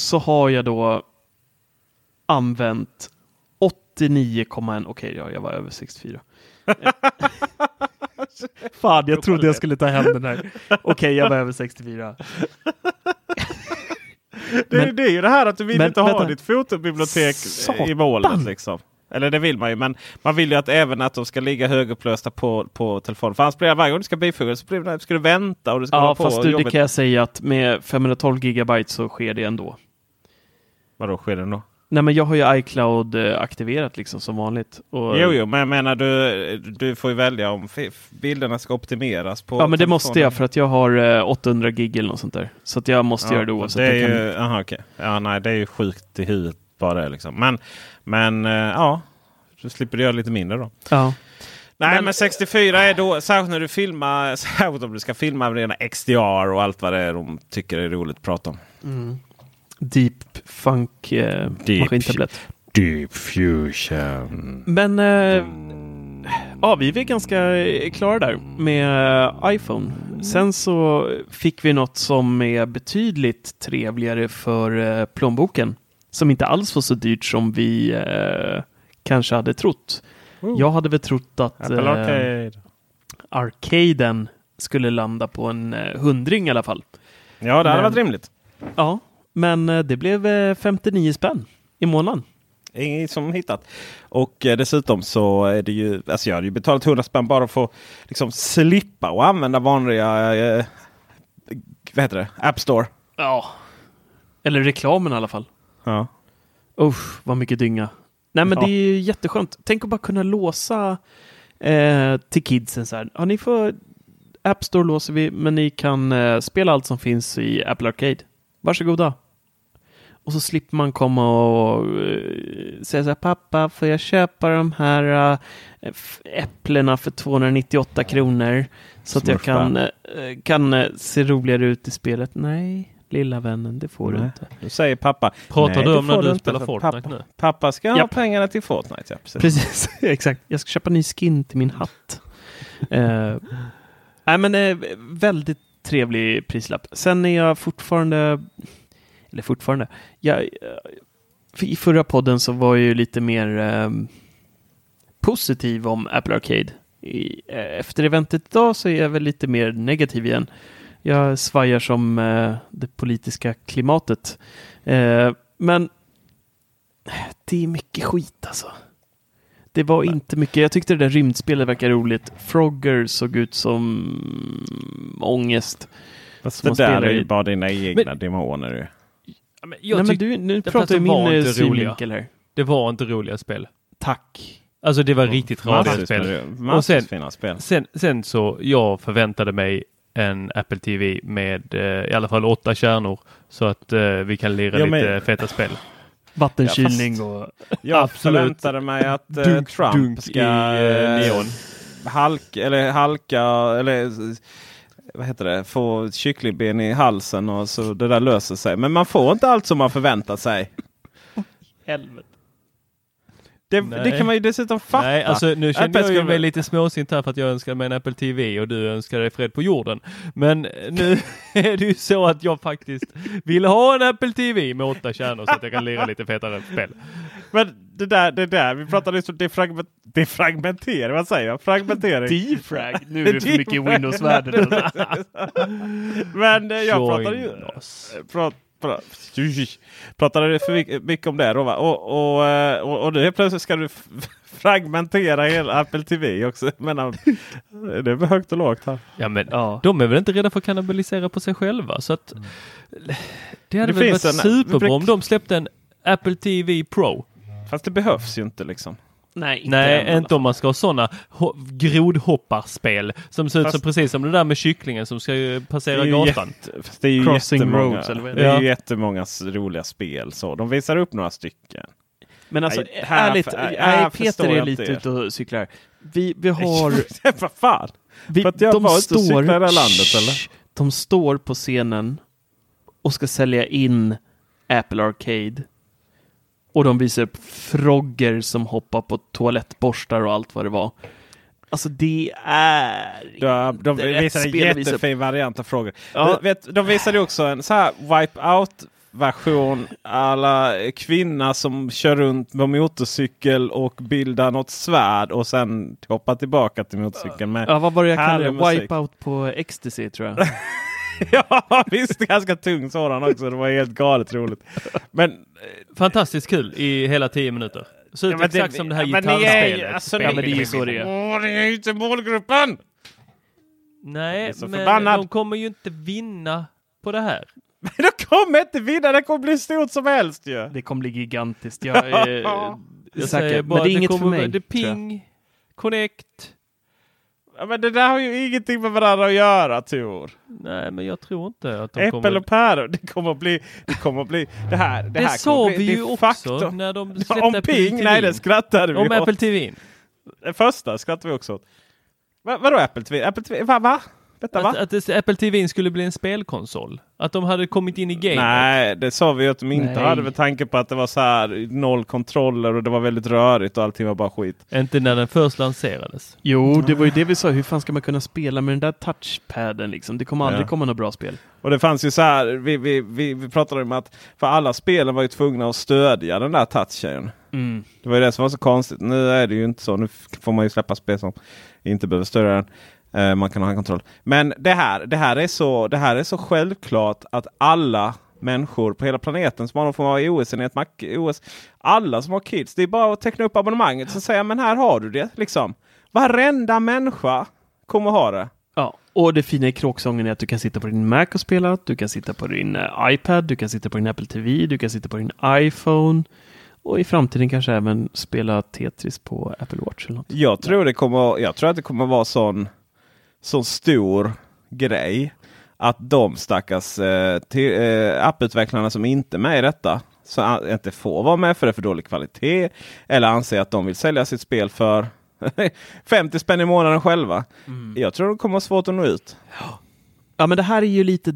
Så har jag då använt 89,1, okej ja, jag var över 64. Fan, jag trodde jag skulle ta hem den här. Okej, jag var över 64. Det, är- det är ju det här att du vill men inte ha vänta. ditt fotobibliotek Satan. i målet. Liksom. Eller det vill man ju, men man vill ju att även att de ska ligga högupplösta på, på telefonen. För annars blir det varje gång du ska bifoga så blir det, ska du vänta och du ska Ja, hålla på. fast du, det kan jag säga att med 512 gigabyte så sker det ändå. Vadå sker det då? Nej, men jag har ju iCloud eh, aktiverat liksom som vanligt. Och, Jo, jo, men jag menar du, du får ju välja om bilderna ska optimeras på Ja, men det måste jag för att jag har eh, 800 gig eller något sånt där. Så att jag måste Ja, göra det oavsett. Det är Jag kan- ju, aha, okej. ja, nej, det är ju sjukt i huvudet bara det. Liksom. Men, men eh, ja, så slipper du göra lite mindre då. Ja. Nej, men, Men- 64 är då, särskilt när du filmar, särskilt om du ska filma rena XDR och allt vad det är de tycker är roligt att prata om. Deep Funk eh, Deep maskintablett. Deep Fusion. Men eh, ja, vi är ganska eh, klara där med eh, iPhone. Sen så fick vi något som är betydligt trevligare för eh, plånboken. Som inte alls var så dyrt som vi eh, kanske hade trott. Jag hade väl trott att eh, Arcade. arcaden skulle landa på en eh, hundring i alla fall. Ja, det hade men- varit rimligt. Ja, men eh, det blev eh, 59 spänn i månaden. Ingen som hittat. Och eh, dessutom så är det ju, alltså jag hade ju betalat 100 spänn bara för att liksom slippa och använda vanliga, eh, vad heter det, App Store. Ja. Eller reklamen i alla fall. Ja. Usch, vad mycket dynga. Nej, men Ja. det är ju jätteskönt. Tänk att bara kunna låsa eh, till kidsen så här. Ja, ni får App Store låser vi, men ni kan eh, spela allt som finns i Apple Arcade. Varsågoda. Och så slipper man komma och eh, säga så här, pappa, får jag köpa de här eh, äpplena för 298 kronor? Så att jag kan, eh, kan se roligare ut i spelet. Nej, lilla vännen, det får du Nej. inte. Nu säger pappa. Pratar "Nej, du om när du inte, spelar Fortnite pappa, nu? Pappa ska ha Japp. pengarna till Fortnite. Ja, precis. Precis, exakt. Jag ska köpa ny skin till min hatt. eh, nej, men eh, väldigt trevlig prislapp. Sen är jag fortfarande, eller fortfarande, jag, för i förra podden så var jag ju lite mer eh, positiv om Apple Arcade. I, eh, efter eventet idag så är jag väl lite mer negativ igen. Jag svajar som eh, det politiska klimatet. Eh, men det är mycket skit alltså. Det var inte mycket. Jag tyckte det där rymdspelet verkar roligt. Frogger såg ut som ångest. Fast Som det där spelar är i- ju bara dina egna demoner. ju. Ja, men jag Nej, men tyck- du, nu pratar jag min eh, synvinkel här. Det var inte roliga spel. Tack. Alltså det var riktigt radiga spel. Och sen- fina spel. Sen, sen så, jag förväntade mig en Apple TV med eh, i alla fall åtta kärnor så att eh, vi kan lira Ja, lite men- feta spel. Vattenkylning Ja, och... Jag Absolut. förväntade mig att eh, Dunk, Trump dunk ska i, eh, eh, neon. halka, eller halka, eller vad heter det, få kycklingben i halsen och så det där löser sig. Men man får inte allt som man förväntar sig. Helvete. Det, det kan man ju dessutom fatta. Nej, alltså nu Apple kände jag ju mig lite småsint här för att jag önskade mig en Apple TV och du önskade dig fred på jorden. Men nu är det ju så att jag faktiskt vill ha en Apple TV med åtta kärnor så att jag kan lira lite fetare spel. Men det där, det där, vi pratade just om defragment, defragmentering, vad säger jag? Fragmentering. Defrag. Nu är det för mycket i Windows-världen. Men eh, jag Join pratade ju... Prat, prat, pratade för mycket- om det då va? Och, och, eh, och, och nu plötsligt ska du fragmentera hela Apple TV också. Men, eh, det är högt och lågt här. Ja men Ja. de är väl inte rädda för att kannibalisera på sig själva så att det hade Det väl varit en- superbra om de släppte en Apple TV Pro. Fast det behövs ju inte liksom. Nej, inte Nej, inte om man ska ha sådana ho- grodhopparspel som ser ut som precis som det där med kycklingen som ska ju passera Det är ju gatan. det är ju Crossing jättemånga, Roads, eller vad är det det? är Ja. ju jättemånga roliga spel. Så de visar upp några stycken. Men alltså, Nej, här- ärligt, här- här Peter är lite ute och cyklar. Vi, vi har... Vad fan? Vi, För att jag var ute och cyklade i det här landet, eller? De står på scenen och ska sälja in Apple Arcade. Och de visar upp Frogger som hoppar på toalettborstar och allt vad det var. Alltså det är... Ja, de rätt visade en jättefin variant av frågor. Ja. Vet, de visade också en så här wipe-out version alla kvinna som kör runt med motorcykel och bildar något svärd och sen hoppar tillbaka till motorcykeln. Med Ja, vad var det jag kallade det? Wipeout på ecstasy tror jag. ja visst, ganska tung sådan också. Det var helt galet roligt. Men Fantastiskt kul i hela tio minuter. Så ut Ja, men det- exakt som det här ja, men gitarrspelet. alltså, Ja, men det är ju så det är. Åh, det är ju inte målgruppen! Nej, men förbannad. de kommer ju inte vinna på det här. Men de kommer inte vinna, det kommer bli stort som helst ju. Det kommer bli gigantiskt. Jag är Jag säger Men bara, det är inget kommer, för mig. Det ping, connect. Ja, men det där har ju ingenting med varandra att göra Tor. Nej, men jag tror inte att de Äppel kommer... och päron, det kommer att bli... Det kommer att bli... Det här, det Det, här sa vi bli ju också när de Om släppte Apple Ping? TV. Nej, det skrattade vi Om åt. Apple TV. Den första skrattade vi också åt. Va, vadå Apple TV? Apple TV? Va? va? Vänta, va? Att, att Apple TV skulle bli en spelkonsol. Att de hade kommit in i gamet. Nej, det sa vi ju att de inte Nej. hade med tanke på att det var så här noll kontroller och det var väldigt rörigt och allting var bara skit. Inte när den först lanserades. Jo, det var ju det vi sa. Hur fan ska man kunna spela med den där touchpaden liksom? Det kommer aldrig Ja. komma något bra spel. Och det fanns ju så här, vi, vi, vi, vi pratade om att för alla spelen var ju tvungna att stödja den där touchen. Mm. Det var ju det som var så konstigt. Nu är det ju inte så. Nu får man ju släppa spel som inte behöver stödja den. Eh, man kan ha en kontroll. Men det här, det, här är så, det här är så självklart att alla människor på hela planeten som har någon form av Mac OS, alla som har kids, det är bara att teckna upp abonnemanget och säga men här har du det. Liksom. Varenda människa kommer ha det. Ja, och det fina i kråksången är att du kan sitta på din Mac och spela, du kan sitta på din eh, iPad, du kan sitta på din Apple TV, du kan sitta på din iPhone och i framtiden kanske även spela Tetris på Apple Watch eller något. Jag tror, det kommer, jag tror att det kommer vara sån, sån stor grej att de stackars eh, till, eh, apputvecklarna som inte är med i detta så inte får vara med för det är för dålig kvalitet. Eller anser att de vill sälja sitt spel för 50 spänn i månaden själva. Jag tror det kommer vara svårt att nå ut. Ja, men det här är ju lite,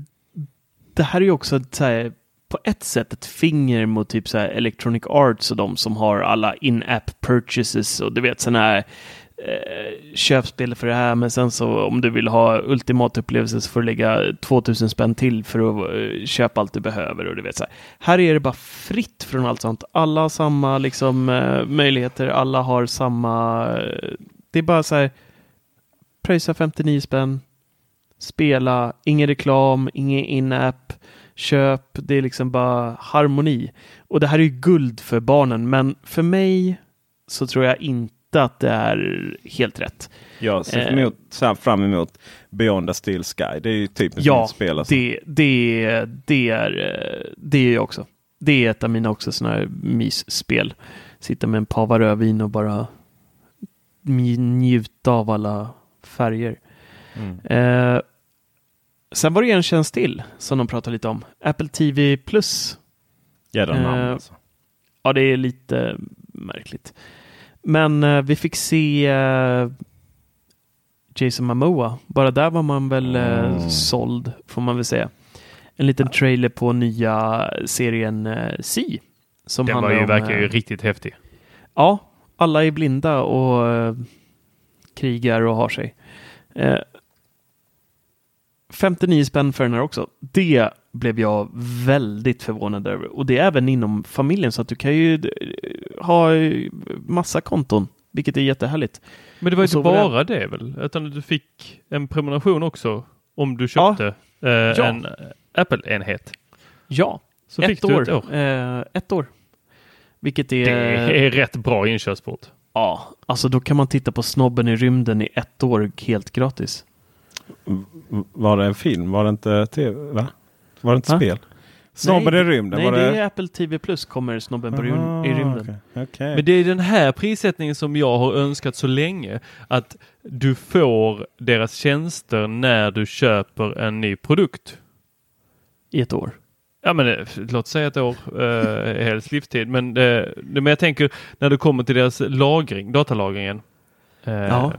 det här är ju också så här, på ett sätt ett finger mot typ så här Electronic Arts och de som har alla in-app purchases och du vet sådana här eh, köpspel för det här, men sen så om du vill ha ultimat upplevelse så får du lägga 2000 spänn till för att eh, köpa allt du behöver och du vet så här. Här är det bara fritt från allt sånt. Alla har samma liksom eh, möjligheter, alla har samma, eh, det är bara så här, pröjsa 59 spänn, spela, ingen reklam, ingen in-app, köp, det är liksom bara harmoni. Och det här är ju guld för barnen, men för mig så tror jag inte att det är helt rätt. Jag ser Eh. emot, här fram emot Beyond the Steel Sky. Det är ju typ ett Ja, spel. Alltså. det, det, det, är, eh, det är jag också. Det är ett av mina också sådana här mysspel. Sitta med en pava rödvin och bara njuta av alla färger. Mm. Eh, sen var det en tjänst till som de pratade lite om. Apple TV Plus. Jädra namn Eh, alltså. Ja, det är lite märkligt. Men eh, vi fick se eh, Jason Momoa. Bara där var man väl eh, Mm. såld, får man väl säga. En liten trailer på nya serien Si. Som Den var ju, om, verkar ju riktigt häftig. Ja, alla är blinda och krigar och har sig. Eh, 59 spänn för den här också. Det blev jag väldigt förvånad över. Och det är även inom familjen så att du kan ju eh, ha eh, massa konton, vilket är jättehärligt. Men det var inte var det- bara det väl? Utan du fick en prenumeration också om du köpte eh, en Apple-enhet. Ja, Så ett fick du år. ett år. Eh, ett år. Vilket är... Det är rätt bra inkörsport. Ja, alltså då kan man titta på Snobben i rymden i ett år helt gratis. Var det en film? Var det inte tv? Va? Var det inte Va? spel? Snobben nej, i rymden? Nej, var det det... är Apple TV Plus kommer Snobben på Ah, i rymden. okej, okej. Men det är den här prissättningen som jag har önskat så länge. Att du får deras tjänster när du köper en ny produkt. I ett år. Ja men eh, låt säga ett år, eh, helst livstid. Men, eh, men jag tänker när det kommer till deras lagring, datalagringen. Eh, Ja.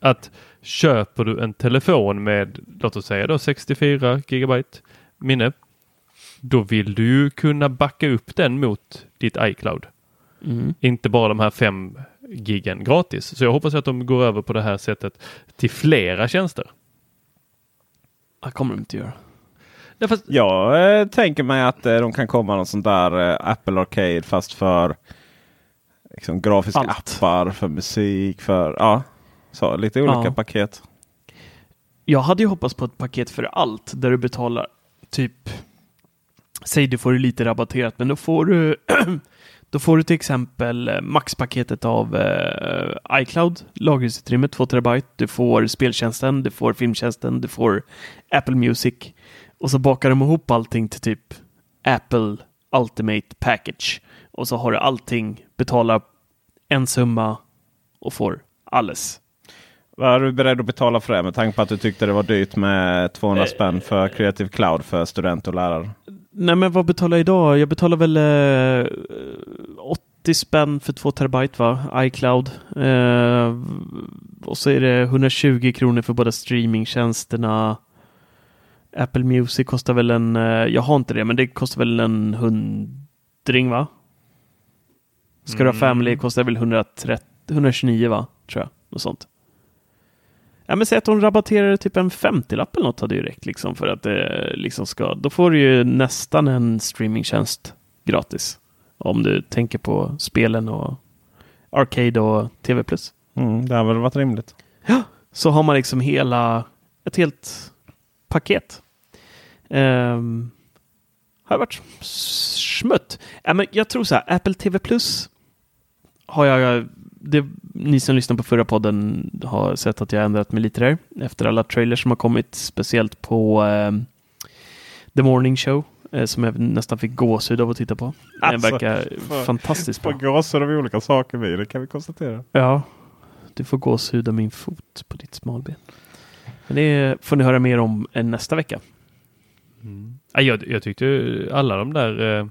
Att köper du en telefon med, låt oss säga då 64 gigabyte minne. Då vill du ju kunna backa upp den mot ditt iCloud. Mm. Inte bara de här fem gigen gratis. Så jag hoppas att de går över på det här sättet till flera tjänster. Det kommer de inte göra. Ja, fast, Jag eh, tänker mig att eh, de kan komma någon sån där eh, Apple Arcade fast för liksom, grafiska Allt. appar, för musik, för ja, så, lite olika Ja. paket. Jag hade ju hoppats på ett paket för allt där du betalar typ, säg du får det lite rabatterat, men då får du Då får du till exempel eh, maxpaketet av eh, iCloud, lagringsutrymme 2 terabyte. Du får speltjänsten, du får filmtjänsten, du får Apple Music. Och så bakar de ihop allting till typ Apple Ultimate Package. Och så har du allting, betalar en summa och får alles. Vad är du beredd att betala för det med tanke på att du tyckte det var dyrt med 200 spänn för Creative Cloud för student och lärare? Nej, men vad betalar jag idag? Jag betalar väl eh, 80 spänn för 2 terabyte, va? iCloud. Eh, och så är det 120 kronor för båda streamingtjänsterna. Apple Music kostar väl en, eh, jag har inte det, men det kostar väl en hundring, va? Ska du ha Mm. Family kostar väl 130, 129, va? Tror jag. Något sånt. Ja, men säg att de rabatterar typ en 50-lapp eller något hade ju räckt liksom för att det liksom ska. Då får du ju nästan en streamingtjänst gratis. Om du tänker på spelen och Arcade och TV+. Mm, det har väl varit rimligt. Så har man liksom hela, ett helt paket. Um, har varit smutt. Ja, men jag tror så här, Apple TV Plus har jag, det, ni som lyssnar på förra podden har sett att jag har ändrat mig lite där efter alla trailers som har kommit, speciellt på ehm, The Morning Show eh, som jag nästan fick gåshud av att titta på. Den Alltså, verkar för- fantastiskt På bra. gåsor av olika saker vi, det kan vi konstatera. Ja, du får gåshud av min fot på ditt smalben. Men det får ni höra mer om eh, nästa vecka. ja, jag, jag tyckte alla de där eh,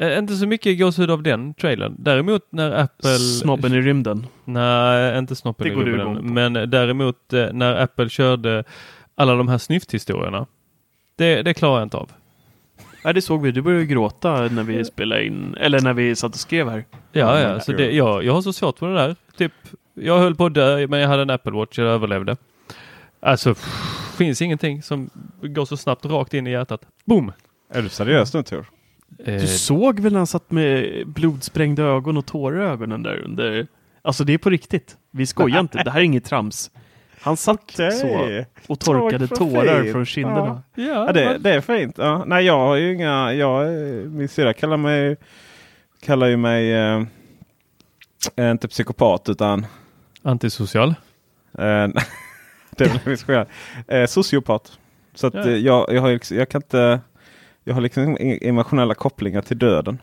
eh, inte så mycket gåshud av den trailern. Däremot när Apple... Snobben i rymden. Nej, inte snoppen Det i rymden. Men däremot eh, när Apple körde alla de här snyfthistorierna. Det, det klarar jag inte av. Ja, det såg vi. Du började gråta när vi spelade in, eller när vi satt och skrev här. Ja, Ja, ja, så det, jag, jag har så svårt för det där. Typ, jag höll på att dö, men jag hade en Apple Watch, jag överlevde. Alltså, pff, finns ingenting som går så snabbt rakt in i hjärtat. Boom! Är du seriös nu Tor? Eh, Du såg väl när han satt med blodsprängda ögon och tårar i ögonen där under... Alltså det är på riktigt. Vi skojar inte. Det här är inget trams. Han satt så och torkade tårar fint. från kinderna. ja, Ja, det, det är fint. Ja. Nej, jag har ju inga... Jag, min syrra kallar mig, kallar ju mig eh, eh, inte psykopat utan Antisocial. eh, det är väl. Eh, sociopat. Så att, Ja. eh, jag, jag, har, liksom- jag kan inte... Jag har liksom inga emotionella kopplingar till döden.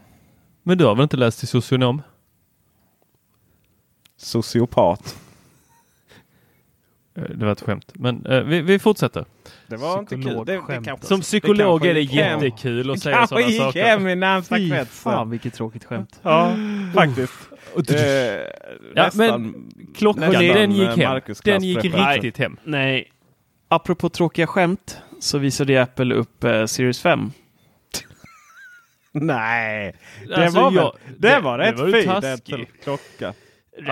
Men du har väl inte läst till socionom? Sociopat. Eh, Det var ett skämt. Men eh, vi, vi fortsätter. Det var inte kul. Det, det kanske- Som psykolog kanske är det gick hem. jättekul att Det säga kanske sådana gick saker. hem i närmsta Fy kretsen. fan vilket tråkigt skämt. Ja, faktiskt. Eh, Ja, nästan- Klockan, nästan, den gick hem. Marcus Den gick riktigt hem. Nej. Apropå tråkiga skämt så visade Apple upp eh, Series 5. Nej, det Alltså, var, jag- det, det- var det rätt en klocka.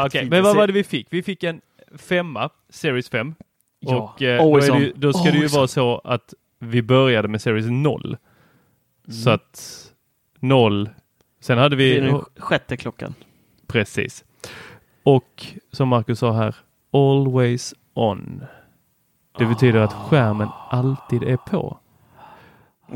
Okej, men vad var det vi fick? Vi fick en femma, Series 5. Ja, och eh, då, always det, on. då ska det ju Always vara on. så att vi började med Series 0. Så att 0. Sen hade Det är vi... den sjätte klockan. Precis. Och som Marcus sa här, always on. Det betyder att skärmen alltid är på.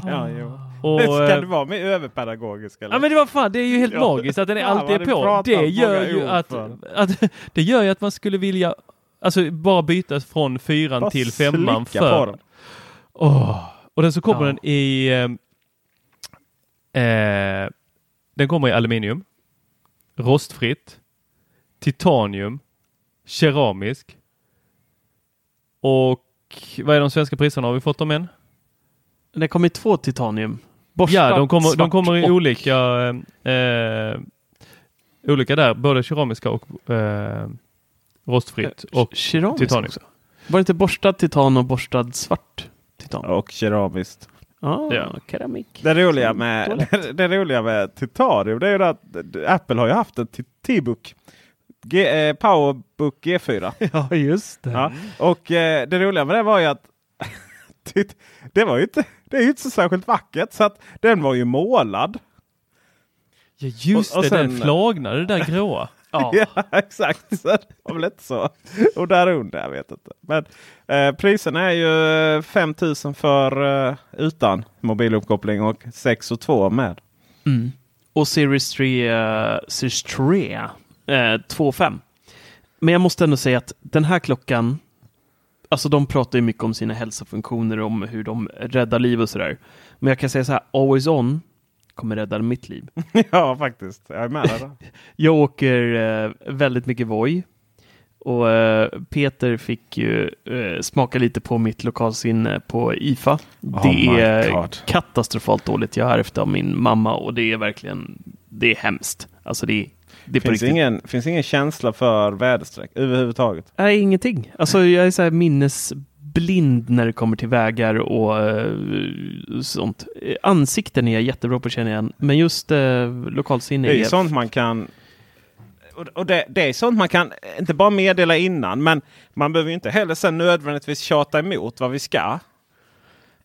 Ja, jo. Och, Ska eh, du vara mer överpedagogisk? Eller? Ja men det var fan, det är ju helt Ja. magiskt att den är alltid du på. Det gör ju att, att det gör ju att man skulle vilja alltså bara byta från fyran Bara till femman för. Åh. Och den så kommer Ja. den i eh, eh, Den kommer i aluminium, rostfritt, titanium, keramisk och vad är de svenska priserna? Har vi fått dem än? Det kom i två titanium. Borstat, Ja, de kommer, de kommer i och- olika eh, olika där, både keramiska och eh, rostfritt och Keramisk titanium. också. Var det inte borstad titan och borstad svart titan? Och keramiskt. Ah, Ja. keramik. Det roliga med, det, det roliga med titanium det är ju att Apple har ju haft en T-book. Eh, Powerbook G4. Ja, just det. Ja. Och eh, det roliga med det var ju att det var ju inte, det är ju inte så särskilt vackert. Så att den var ju målad. Ja just Och- och det, den sen- flagnade, det där gråa. Ja. Ja, exakt. Så det var väl inte så. Och där under, jag vet inte. Men eh, priserna är ju 5000 för eh, utan mobiluppkoppling och 6 och 2 med. Mm. Och Series 3, eh, Series 3 eh, 2.5. Men jag måste ändå säga att den här klockan, alltså de pratar ju mycket om sina hälsofunktioner, om hur de räddar liv och sådär. Men jag kan säga så här, Always On kommer rädda mitt liv. ja, faktiskt. Jag är med där. Jag åker eh, väldigt mycket Voi. Och eh, Peter fick ju eh, smaka lite på mitt lokalsinne på IFA. Oh det är katastrofalt dåligt. Jag har ärvt av min mamma och det är verkligen, det är hemskt. Alltså det, är- det finns ingen, finns ingen känsla för väderstreck överhuvudtaget. Nej, ingenting. Alltså jag är så här minnesblind när det kommer till vägar och eh, sånt. Ansikten är jag jättebra på att känna igen, men just eh, lokalsinne Det är sånt man kan och det, det är sånt man kan inte bara meddela innan, men man behöver ju inte heller sen nödvändigtvis tjata emot vad vi ska.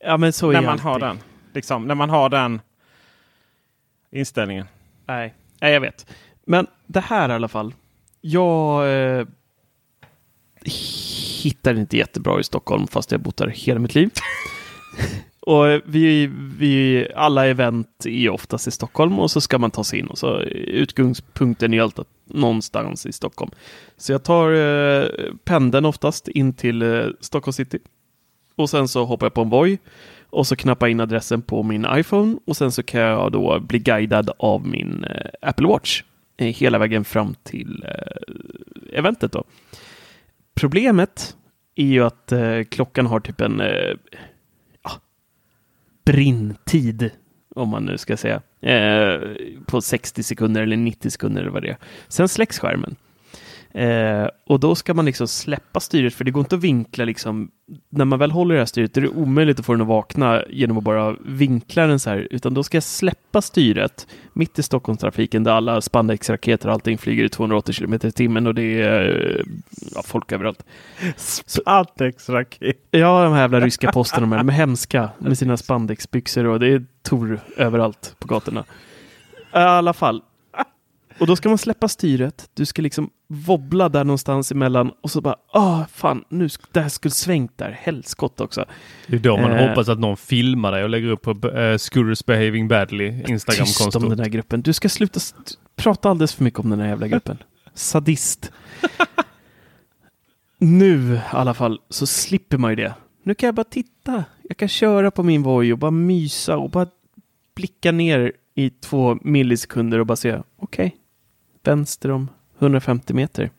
Ja, men så är när man har den. Liksom, när man har den inställningen. Nej. Nej, jag vet. Men det här i alla fall. Jag eh, hittar inte jättebra i Stockholm fast jag har bott där hela mitt liv. och eh, vi, vi, alla event är oftast i Stockholm och så ska man ta sig in och så utgångspunkten är alltid någonstans i Stockholm. Så jag tar eh, pendeln oftast in till eh, Stockholm city. Och sen så hoppar jag på en Voi och så knappar jag in adressen på min iPhone och sen så kan jag då bli guidad av min eh, Apple Watch Eh, hela vägen fram till eh, eventet då. Problemet är ju att eh, klockan har typ en eh, ah, ja, brintid, om man nu ska säga, eh, på 60 sekunder eller 90 sekunder eller vad det är. Sen släcks skärmen. Eh, och då ska man liksom släppa styret, för det går inte att vinkla liksom. När man väl håller det här styret är det omöjligt att få den att vakna genom att bara vinkla den så här, utan då ska jag släppa styret mitt i Stockholmstrafiken där alla spandexraketer och allting flyger i 280 km i timmen och det är ja, folk överallt. Spandex-raket. Ja, de här jävla ryska posten, de är, de är hemska med sina spandexbyxor och det är Tor överallt på gatorna. I alla fall. Och då ska man släppa styret. Du ska liksom wobbla där någonstans emellan och så bara, ah, fan, nu, det här skulle svängt där. Helskott också. Det är då man Eh. hoppas att någon filmar dig och lägger upp på uh, Scooters Behaving Badly Tyst om den där gruppen. Du ska sluta prata alldeles för mycket om den här jävla gruppen. Sadist. nu i alla fall så slipper man ju det. Nu kan jag bara titta. Jag kan köra på min Voi och bara mysa och bara blicka ner i två millisekunder och bara se. Okej, vänster om 150 meter.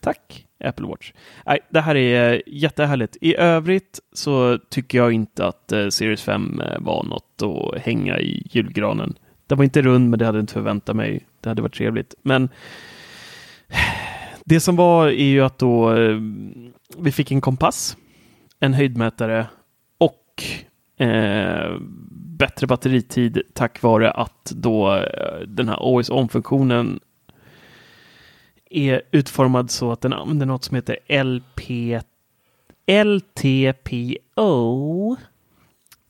Tack Apple Watch. Nej, det här är eh, jättehärligt. I övrigt så tycker jag inte att eh, Series 5 eh, var något att hänga i julgranen. Det var inte rund, men det hade jag inte förväntat mig. Det hade varit trevligt. Men det som var är ju att då vi fick en kompass, en höjdmätare och eh, bättre batteritid tack vare att då den här Always On-funktionen är utformad så att den använder något som heter LP, LTPO.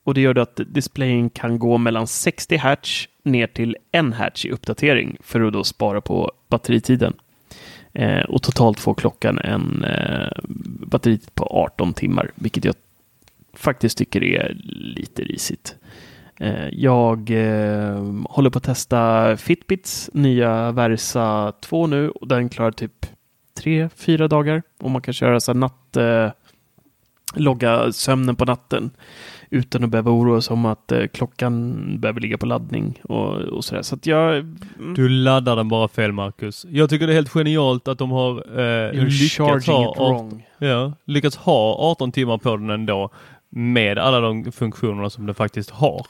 Och det gör att displayen kan gå mellan 60 Hz ner till 1 Hz i uppdatering för att då spara på batteritiden. Eh, och totalt får klockan en eh, batteritid på 18 timmar, vilket jag faktiskt tycker är lite risigt. Eh, jag eh, håller på att testa Fitbits nya Versa 2 nu och den klarar typ 3-4 dagar och man kan köra så natt eh, logga sömnen på natten utan att behöva oroa sig om att eh, klockan behöver ligga på laddning och, och sådär. Så att jag... mm, Du laddar den bara fel Marcus. Jag tycker det är helt genialt att de har eh, lyckats, ha it wrong. ja, lyckats ha 18 timmar på den ändå med alla de funktionerna som den faktiskt har.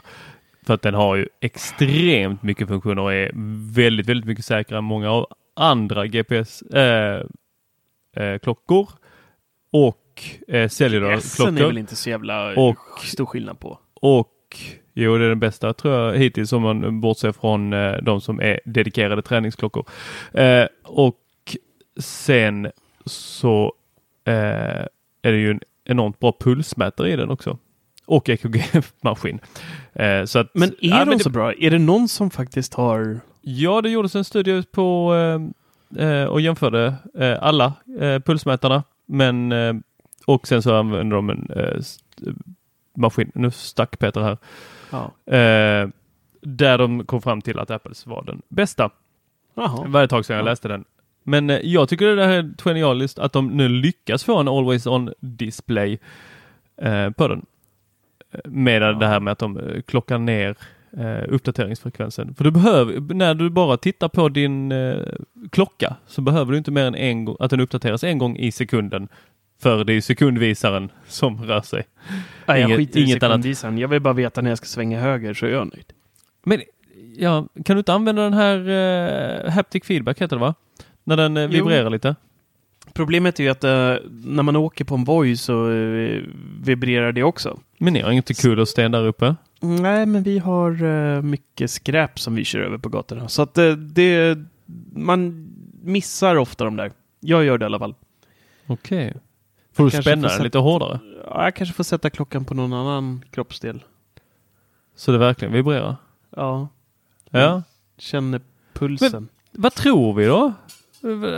För att den har ju extremt mycket funktioner och är väldigt, väldigt mycket säkrare än många av andra GPS eh, eh, klockor och eh, Essen är väl cellular-klockor. inte så jävla Och- stor skillnad på. Och jo, det är den bästa tror jag hittills om man bortser från eh, de som är dedikerade träningsklockor. Eh, och sen så eh, är det ju en enormt bra pulsmätare i den också. och EKG-maskin. Eh, så att, Men är ja, de men det- så bra? Är det någon som faktiskt har... Ja, det gjordes en studie på eh, eh, och jämförde eh, alla eh, pulsmätarna. Men, eh, och sen så använde de en maskin. Nu stack Peter här. Ja. Där de kom fram till att Apples var den bästa. Jaha. Det var ett tag sedan jag Ja. läste den. Men eh, jag tycker det här är genialiskt att de nu lyckas få en always on display eh, på den. Eh, Med det här med att de klockar ner eh, uppdateringsfrekvensen. För du behöver, när du bara tittar på din eh, klocka så behöver du inte mer än en att den uppdateras en gång i sekunden. För det är sekundvisaren som rör sig. Nej, jag Inget- skiter i inget annat. sekundvisaren. Jag vill bara veta när jag ska svänga höger så är jag nöjd. Men ja, kan du inte använda den här eh, haptic feedback heter det va? När den eh, vibrerar lite? Problemet är ju att eh, när man åker på en Voi så eh, vibrerar det också. Men ni har inte kudosten där uppe? Nej, men vi har eh, mycket skräp som vi kör över på gatorna. Så att eh, det, man missar ofta de där. Jag gör det i alla fall. Okej. Får du Kanske spänna får den sätta- lite hårdare? Ja, jag kanske får sätta klockan på någon annan kroppsdel. Så det verkligen vibrerar? Ja, Ja. känner pulsen. Vad tror vi då?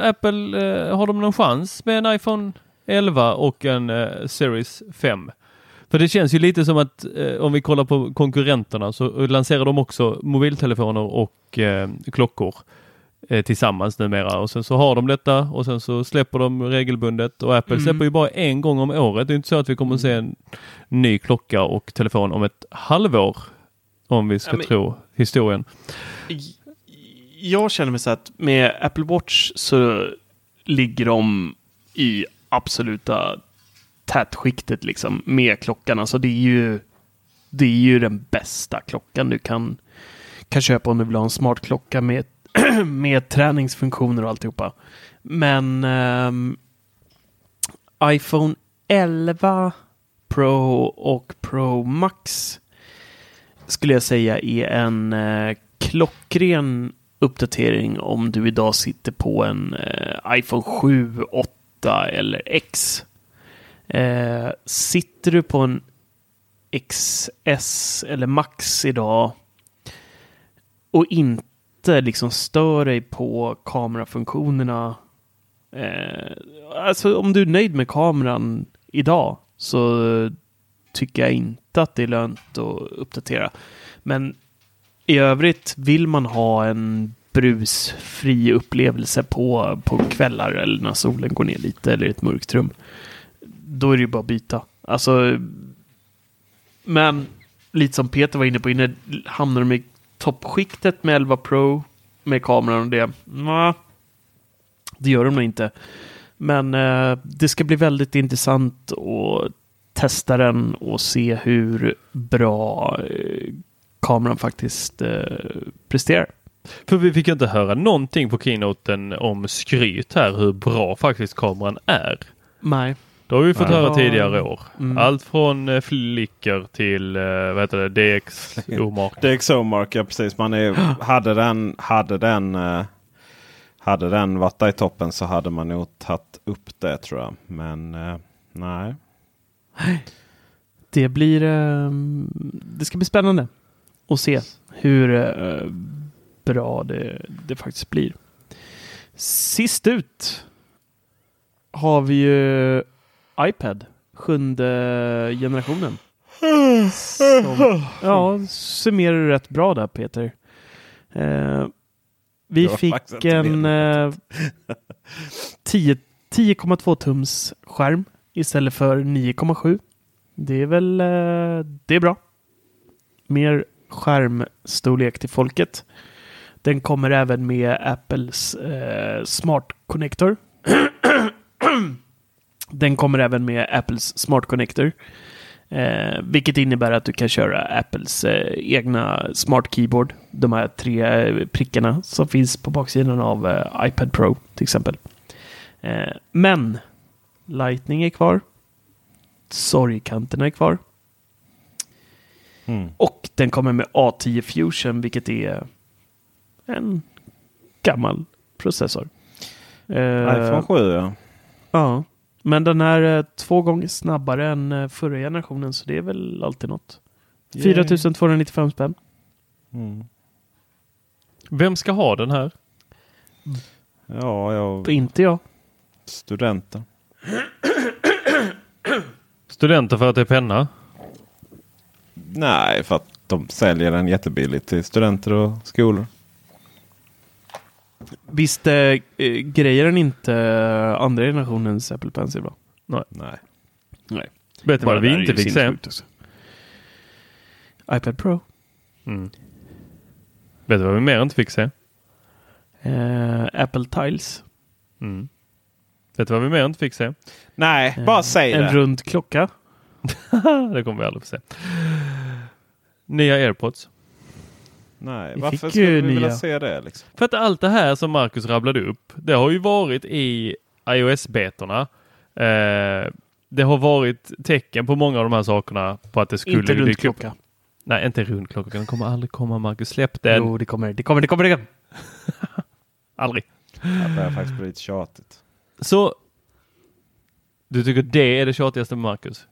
Apple, eh, har de någon chans med en iPhone 11 och en eh, Series 5? För det känns ju lite som att eh, om vi kollar på konkurrenterna så lanserar de också mobiltelefoner och eh, klockor eh, tillsammans numera och sen så har de detta och sen så släpper de regelbundet och Apple Mm. släpper ju bara en gång om året. Det är inte så att vi kommer att se en ny klocka och telefon om ett halvår om vi ska Ja, men- tro historien. Jag känner mig så att med Apple Watch så ligger de i absoluta tätskiktet liksom med klockan. Alltså det är ju, det är ju den bästa klockan du kan, kan köpa om du vill ha en smart klocka med, med träningsfunktioner och alltihopa. Men um, iPhone 11 Pro och Pro Max skulle jag säga är en eh, klockren uppdatering om du idag sitter på en eh, iPhone 7, 8 eller X. Eh, sitter du på en XS eller Max idag och inte liksom stör dig på kamerafunktionerna. Eh, alltså om du är nöjd med kameran idag så tycker jag inte att det är lönt att uppdatera. Men i övrigt vill man ha en brusfri upplevelse på, på kvällar eller när solen går ner lite eller i ett mörkt rum. Då är det ju bara att byta. Alltså, men lite som Peter var inne på inne, hamnar de i toppskiktet med 11 Pro med kameran och det? Nja, det gör de nog inte. Men eh, det ska bli väldigt intressant att testa den och se hur bra eh, kameran faktiskt eh, presterar. För vi fick inte höra någonting på keynoten om skryt här hur bra faktiskt kameran är. Nej. Det har vi fått Nej. höra tidigare år. Mm. Allt från eh, Flickr till eh, vad heter det, DX omark. DxO-mark, ja precis. Man är, hade den, hade den, eh, hade den varit där i toppen så hade man nog tagit upp det tror jag. Men eh, nej. Det blir... Eh, det ska bli spännande att se hur eh, bra det, det faktiskt blir. Sist ut har vi ju iPad, sjunde generationen. Som, ja, summerar du rätt bra där Peter. Eh, vi fick en eh, 10 10,2 tums skärm istället för 9,7. Det är väl eh, det är bra. Mer skärmstorlek till folket. Den kommer även med Apples eh, Smart Connector. Den kommer även med Apples Smart Connector. Eh, vilket innebär att du kan köra Apples eh, egna Smart Keyboard. De här tre eh, prickarna som finns på baksidan av eh, iPad Pro till exempel. Eh, men Lightning är kvar. Sorgkanterna är kvar. Mm. Och den kommer med A10 Fusion, vilket är en gammal processor. Eh, iPhone 7 ja. Ja, Men den är eh, två gånger snabbare än eh, förra generationen så det är väl alltid något. 4295 spänn. Mm. Vem ska ha den här? Ja, jag... Inte jag. Studenter. Studenter för att det är penna? Nej, för att de säljer den jättebilligt till studenter och skolor. Visst eh, grejer den inte eh, andra generationens Apple Pencil va? Nej. Nej. Nej. Vet du Bara vad vi inte fick se? också. iPad Pro. Mm. Vet du vad vi mer inte fick se? Eh, Apple Tiles. Mm. Vet du vad vi mer inte fick se? Nej, Eh, bara säg en det. rund klocka. det kommer vi aldrig få se. Nya airpods. Nej, Vi varför skulle vi vilja nya. se det? Liksom? För att allt det här som Marcus rabblade upp, det har ju varit i iOS-betorna. Eh, det har varit tecken på många av de här sakerna på att det skulle Inte dyka upp. klocka. Nej, inte rundklocka. Den kommer aldrig komma, Marcus. Släpp den. Jo, det kommer, det kommer, det kommer, det kommer. Aldrig. Det börjar faktiskt bli lite tjatigt. Så du tycker det är det tjatigaste med Marcus?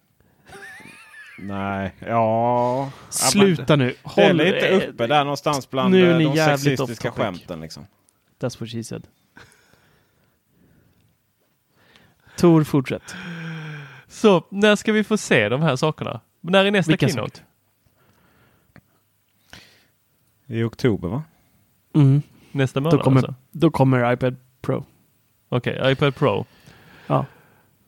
Nej, ja... Sluta nu. Det är Håll, lite uppe där någonstans bland nu är eh, ni de sexistiska skämten. Liksom. That's what she said. Tor, fortsätt. Så när ska vi få se de här sakerna? När är nästa Vilka keynote? I oktober va? Mm. Nästa månad Då, kommer, alltså? då kommer iPad Pro. Okej, iPad Pro. Ja.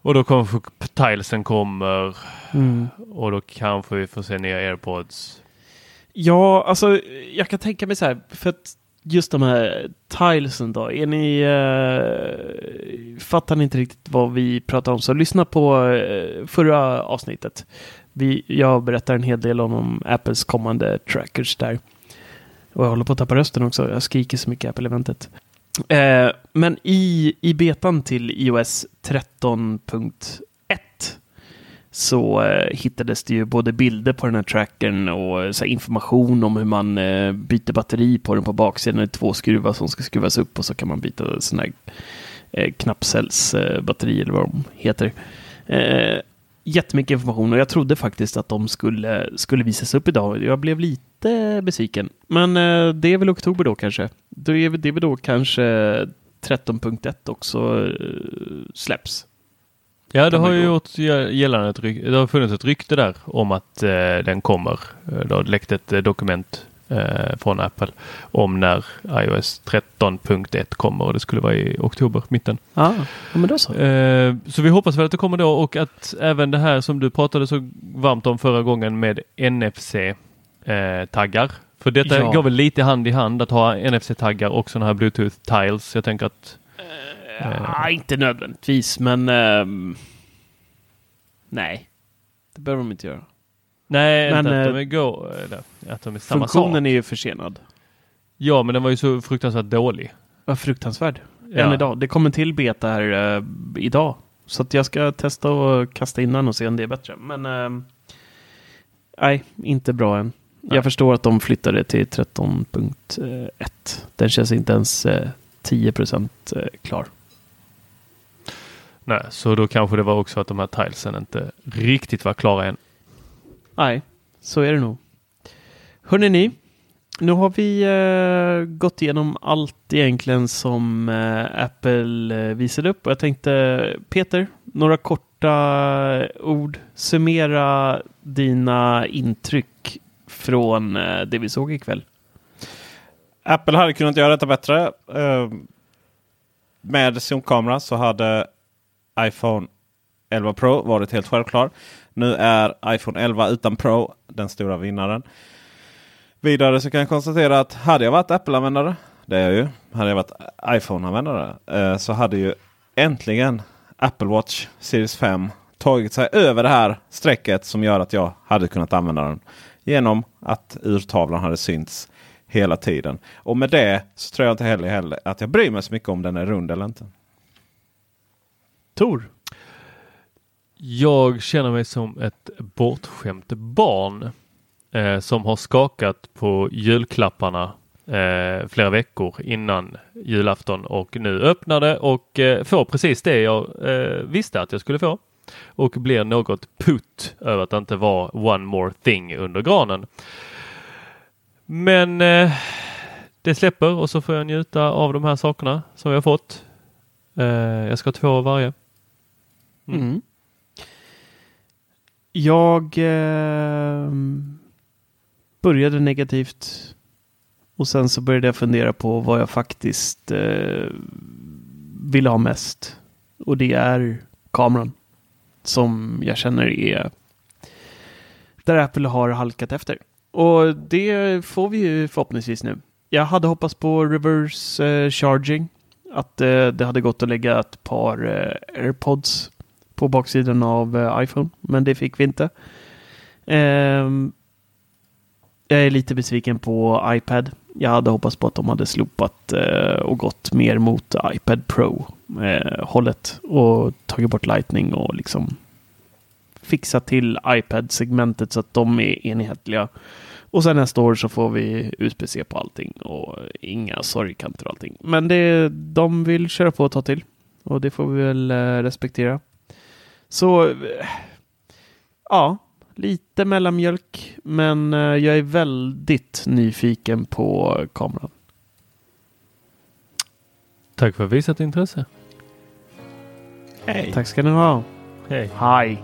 Och då kommer tilesen kommer Mm. och då kanske vi får se nya airpods. Ja, alltså jag kan tänka mig så här, för att just de här tilesen då, är ni, uh, fattar ni inte riktigt vad vi pratar om så lyssna på eh, förra avsnittet. Vi, jag berättar en hel del om, om Apples kommande trackers där. Och jag håller på att tappa rösten också, jag skriker så mycket Apple-eventet. Eh, men i, i betan till iOS 13.1 så eh, hittades det ju både bilder på den här trackern och eh, så här, information om hur man eh, byter batteri på den på baksidan. Det är två skruvar som ska skruvas upp och så kan man byta sådana här eh, knappcellsbatteri eh, eller vad de heter. Eh, Jättemycket information och jag trodde faktiskt att de skulle, skulle visas upp idag. Jag blev lite besviken. Men eh, det är väl oktober då kanske. Då är det väl då kanske 13.1 också eh, släpps. Ja, det har ju gjort gällande ett rykte. Det har funnits ett rykte där om att eh, den kommer. Eh, Det har läckt ett eh, dokument eh, från Apple om när iOS 13.1 kommer och det skulle vara i oktober, mitten. Ah, ja, men då så. Eh, så vi hoppas väl att det kommer då och att även det här som du pratade så varmt om förra gången med NFC-taggar. För detta Ja. går väl lite hand i hand att ha NFC-taggar och sådana här Bluetooth-tiles. Jag tänker att Ja, inte nödvändigtvis, men ehm, nej. Det behöver de inte göra. Nej, Men, inte att eh, de är, go, eller, att de är samma Funktionen sak. är ju försenad. Ja, men den var ju så fruktansvärt dålig. Vad fruktansvärd. Ja. Än idag. Det kommer till beta här eh, idag. Så jag ska testa och kasta in den och se om det är bättre. Men ehm, nej, inte bra än. Nej. Jag förstår att de flyttade till 13.1. Den känns inte ens eh, 10 procent eh, klar. Nej, så då kanske det var också att de här tilesen inte riktigt var klara än. Nej, så är det nog. Hörrni ni, nu har vi eh, gått igenom allt egentligen som eh, Apple eh, visade upp. Och jag tänkte, Peter, några korta eh, ord. Summera dina intryck från eh, det vi såg ikväll. Apple hade kunnat göra detta bättre. Eh, med zoomkamera så hade iPhone 11 Pro varit helt självklar. Nu är iPhone 11 utan Pro den stora vinnaren. Vidare så kan jag konstatera att hade jag varit Apple-användare, det är jag ju, hade jag varit iPhone-användare eh, så hade ju äntligen Apple Watch Series 5 tagit sig över det här strecket som gör att jag hade kunnat använda den. Genom att urtavlan hade synts hela tiden. Och med det så tror jag inte heller, heller att jag bryr mig så mycket om den är rund eller inte. Tor? Jag känner mig som ett bortskämt barn eh, som har skakat på julklapparna eh, flera veckor innan julafton och nu öppnar det och eh, får precis det jag eh, visste att jag skulle få och blir något putt över att det inte var one more thing under granen. Men eh, det släpper och så får jag njuta av de här sakerna som jag fått. Eh, jag ska ha två av varje. Mm. Mm. Jag eh, började negativt och sen så började jag fundera på vad jag faktiskt eh, vill ha mest. Och det är kameran som jag känner är där Apple har halkat efter. Och det får vi ju förhoppningsvis nu. Jag hade hoppats på reverse eh, charging. Att eh, det hade gått att lägga ett par eh, airpods på baksidan av eh, iPhone. Men det fick vi inte. Ehm, jag är lite besviken på iPad. Jag hade hoppats på att de hade slopat eh, och gått mer mot iPad Pro eh, hållet. och tagit bort Lightning och liksom fixat till iPad-segmentet så att de är enhetliga. Och sen nästa år så får vi USB-C på allting och inga sorgkanter och allting. Men det de vill köra på och ta till och det får vi väl respektera. Så ja, lite mellanmjölk, men eh, jag är väldigt nyfiken på kameran. Tack för visat intresse. Hej. Tack ska ni ha. Hej. Hej.